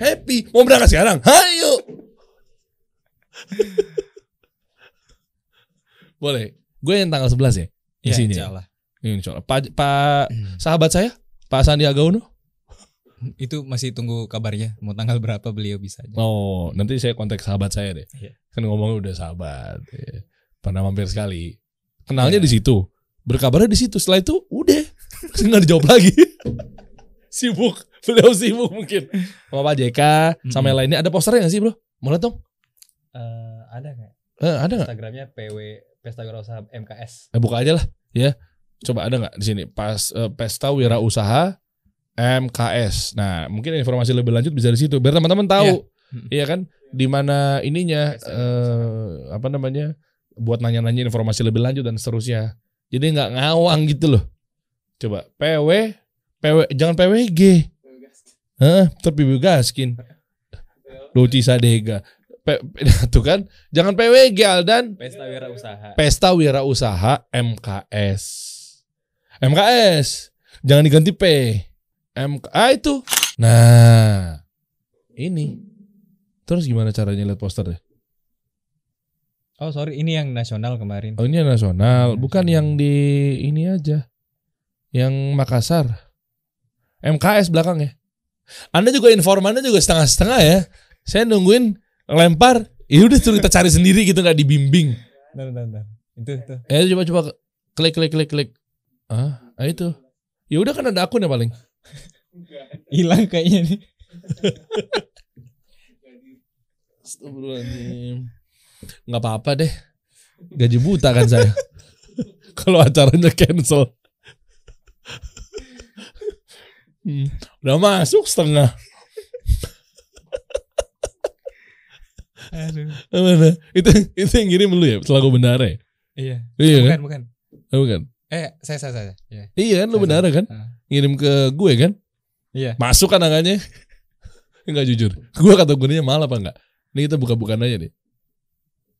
Happy. Mau berangkat sekarang? Hayo. Boleh. Gue yang tanggal 11 ya? Ya, Isinya. insya Allah. Insya Allah. Pak, Pak sahabat saya, Pak Sandiaga Uno. Itu masih tunggu kabarnya. Mau tanggal berapa beliau bisa aja. Oh, nanti saya kontak sahabat saya deh. Iya. Kan ngomongnya udah sahabat. Iya. Pernah mampir sekali. Kenalnya Iya. di situ. Berkabarnya di situ. Setelah itu udah. Nggak dijawab lagi. sibuk. Beliau sibuk mungkin. Sama Pak JK. Sama yang lainnya. Ada posternya nggak sih bro? Mau lihat dong? Eh, ada nggak? Eh, ada nggak? Instagramnya PW Pesta Wirausaha MKS. Eh, buka aja lah. Ya. Coba ada nggak di sini? Pas eh, Pesta Wirausaha MKS. Nah, mungkin informasi lebih lanjut bisa di situ. Biar teman-teman tahu. Hmm. Iya kan? Di mana ininya eh apa namanya? Buat nanya-nanya informasi lebih lanjut dan seterusnya. Jadi nggak ngawang gitu loh. Coba PW PW jangan PWG. Hah, tapi Gaskin. Luci Sadega. P, tuh kan, jangan PWG Aldan. Pesta Wirausaha. Pesta Wirausaha MKS. MKS. Jangan diganti P. MK. Ah itu. Nah, ini. Terus gimana caranya lihat posternya? Oh sorry, ini yang nasional kemarin. Oh ini yang nasional, bukan yang di ini aja. Yang Makassar. MKS belakangnya. Anda juga informannya juga setengah-setengah ya. Saya nungguin lempar, ya udah suruh kita cari sendiri gitu nggak dibimbing. Bentar, bentar, bentar. Itu, itu. Eh coba coba klik klik klik klik. Ah, ah itu. Ya udah kan ada akun ya paling. Hilang kayaknya nih. Astagfirullahaladzim. Nggak apa-apa deh. Gaji buta kan saya. Kalau acaranya cancel. Hmm, udah masuk setengah. Aduh. Mana? Itu itu yang kirim lu ya, selaku benar ya? Iya. Iya bukan, kan? bukan. Oh, bukan. Eh, saya, saya, saya. Iya. Iya kan lu benar kan? Ah. Ngirim ke gue kan? Iya. Masuk kan angkanya? Enggak jujur. Gue kategorinya mahal apa enggak? Ini kita buka-bukaan aja deh.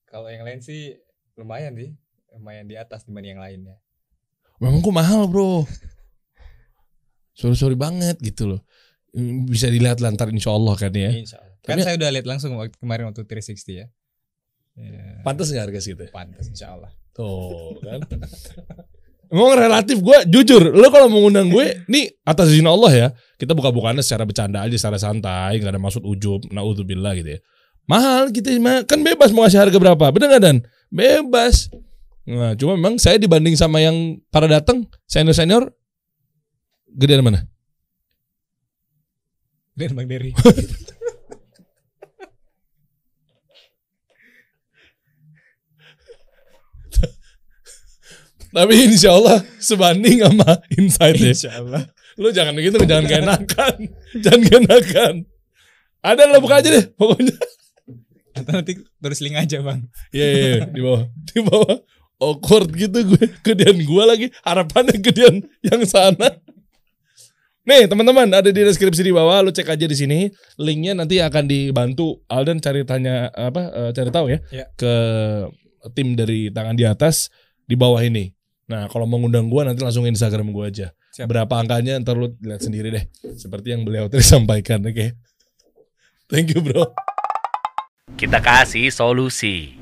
Kalau yang lain sih lumayan sih. Lumayan di atas dibanding yang lainnya. Memang kok mahal bro. Sorry sorry banget gitu loh. Bisa dilihat lantar insya Allah kan ya. Insya Allah. Kan Tapi- saya udah lihat langsung waktu kemarin waktu 360 ya. Ya, Pantas nggak harga segitu? pantas insya Allah. Tuh kan. Emang relatif gue jujur, lo kalau mau ngundang gue, nih atas izin Allah ya, kita buka-bukaannya secara bercanda aja, secara santai, nggak ada maksud ujub, naudzubillah gitu ya. Mahal gitu, mah kan bebas mau ngasih harga berapa, bener nggak dan? Bebas. Nah, cuma memang saya dibanding sama yang para datang senior senior, gedean mana? Dan Bang Dery. Tapi insya Allah sebanding sama insight ya. insya Allah. Lu jangan begitu, jangan keenakan, jangan keenakan. Ada lah buka aja deh, pokoknya. Atau nanti terus link aja bang. Iya, iya, iya, di bawah, di bawah. Awkward gitu gue, gedean gue lagi. Harapannya gedean yang sana. Nih teman-teman ada di deskripsi di bawah, lu cek aja di sini. Linknya nanti akan dibantu Alden cari tanya apa, eh, cari tahu ya, Ya. ke tim dari tangan di atas di bawah ini. Nah kalau mau ngundang gue nanti langsung Instagram gue aja. Siap. Berapa angkanya ntar lu lihat sendiri deh. Seperti yang beliau tadi sampaikan, oke? Thank you bro. Kita kasih solusi.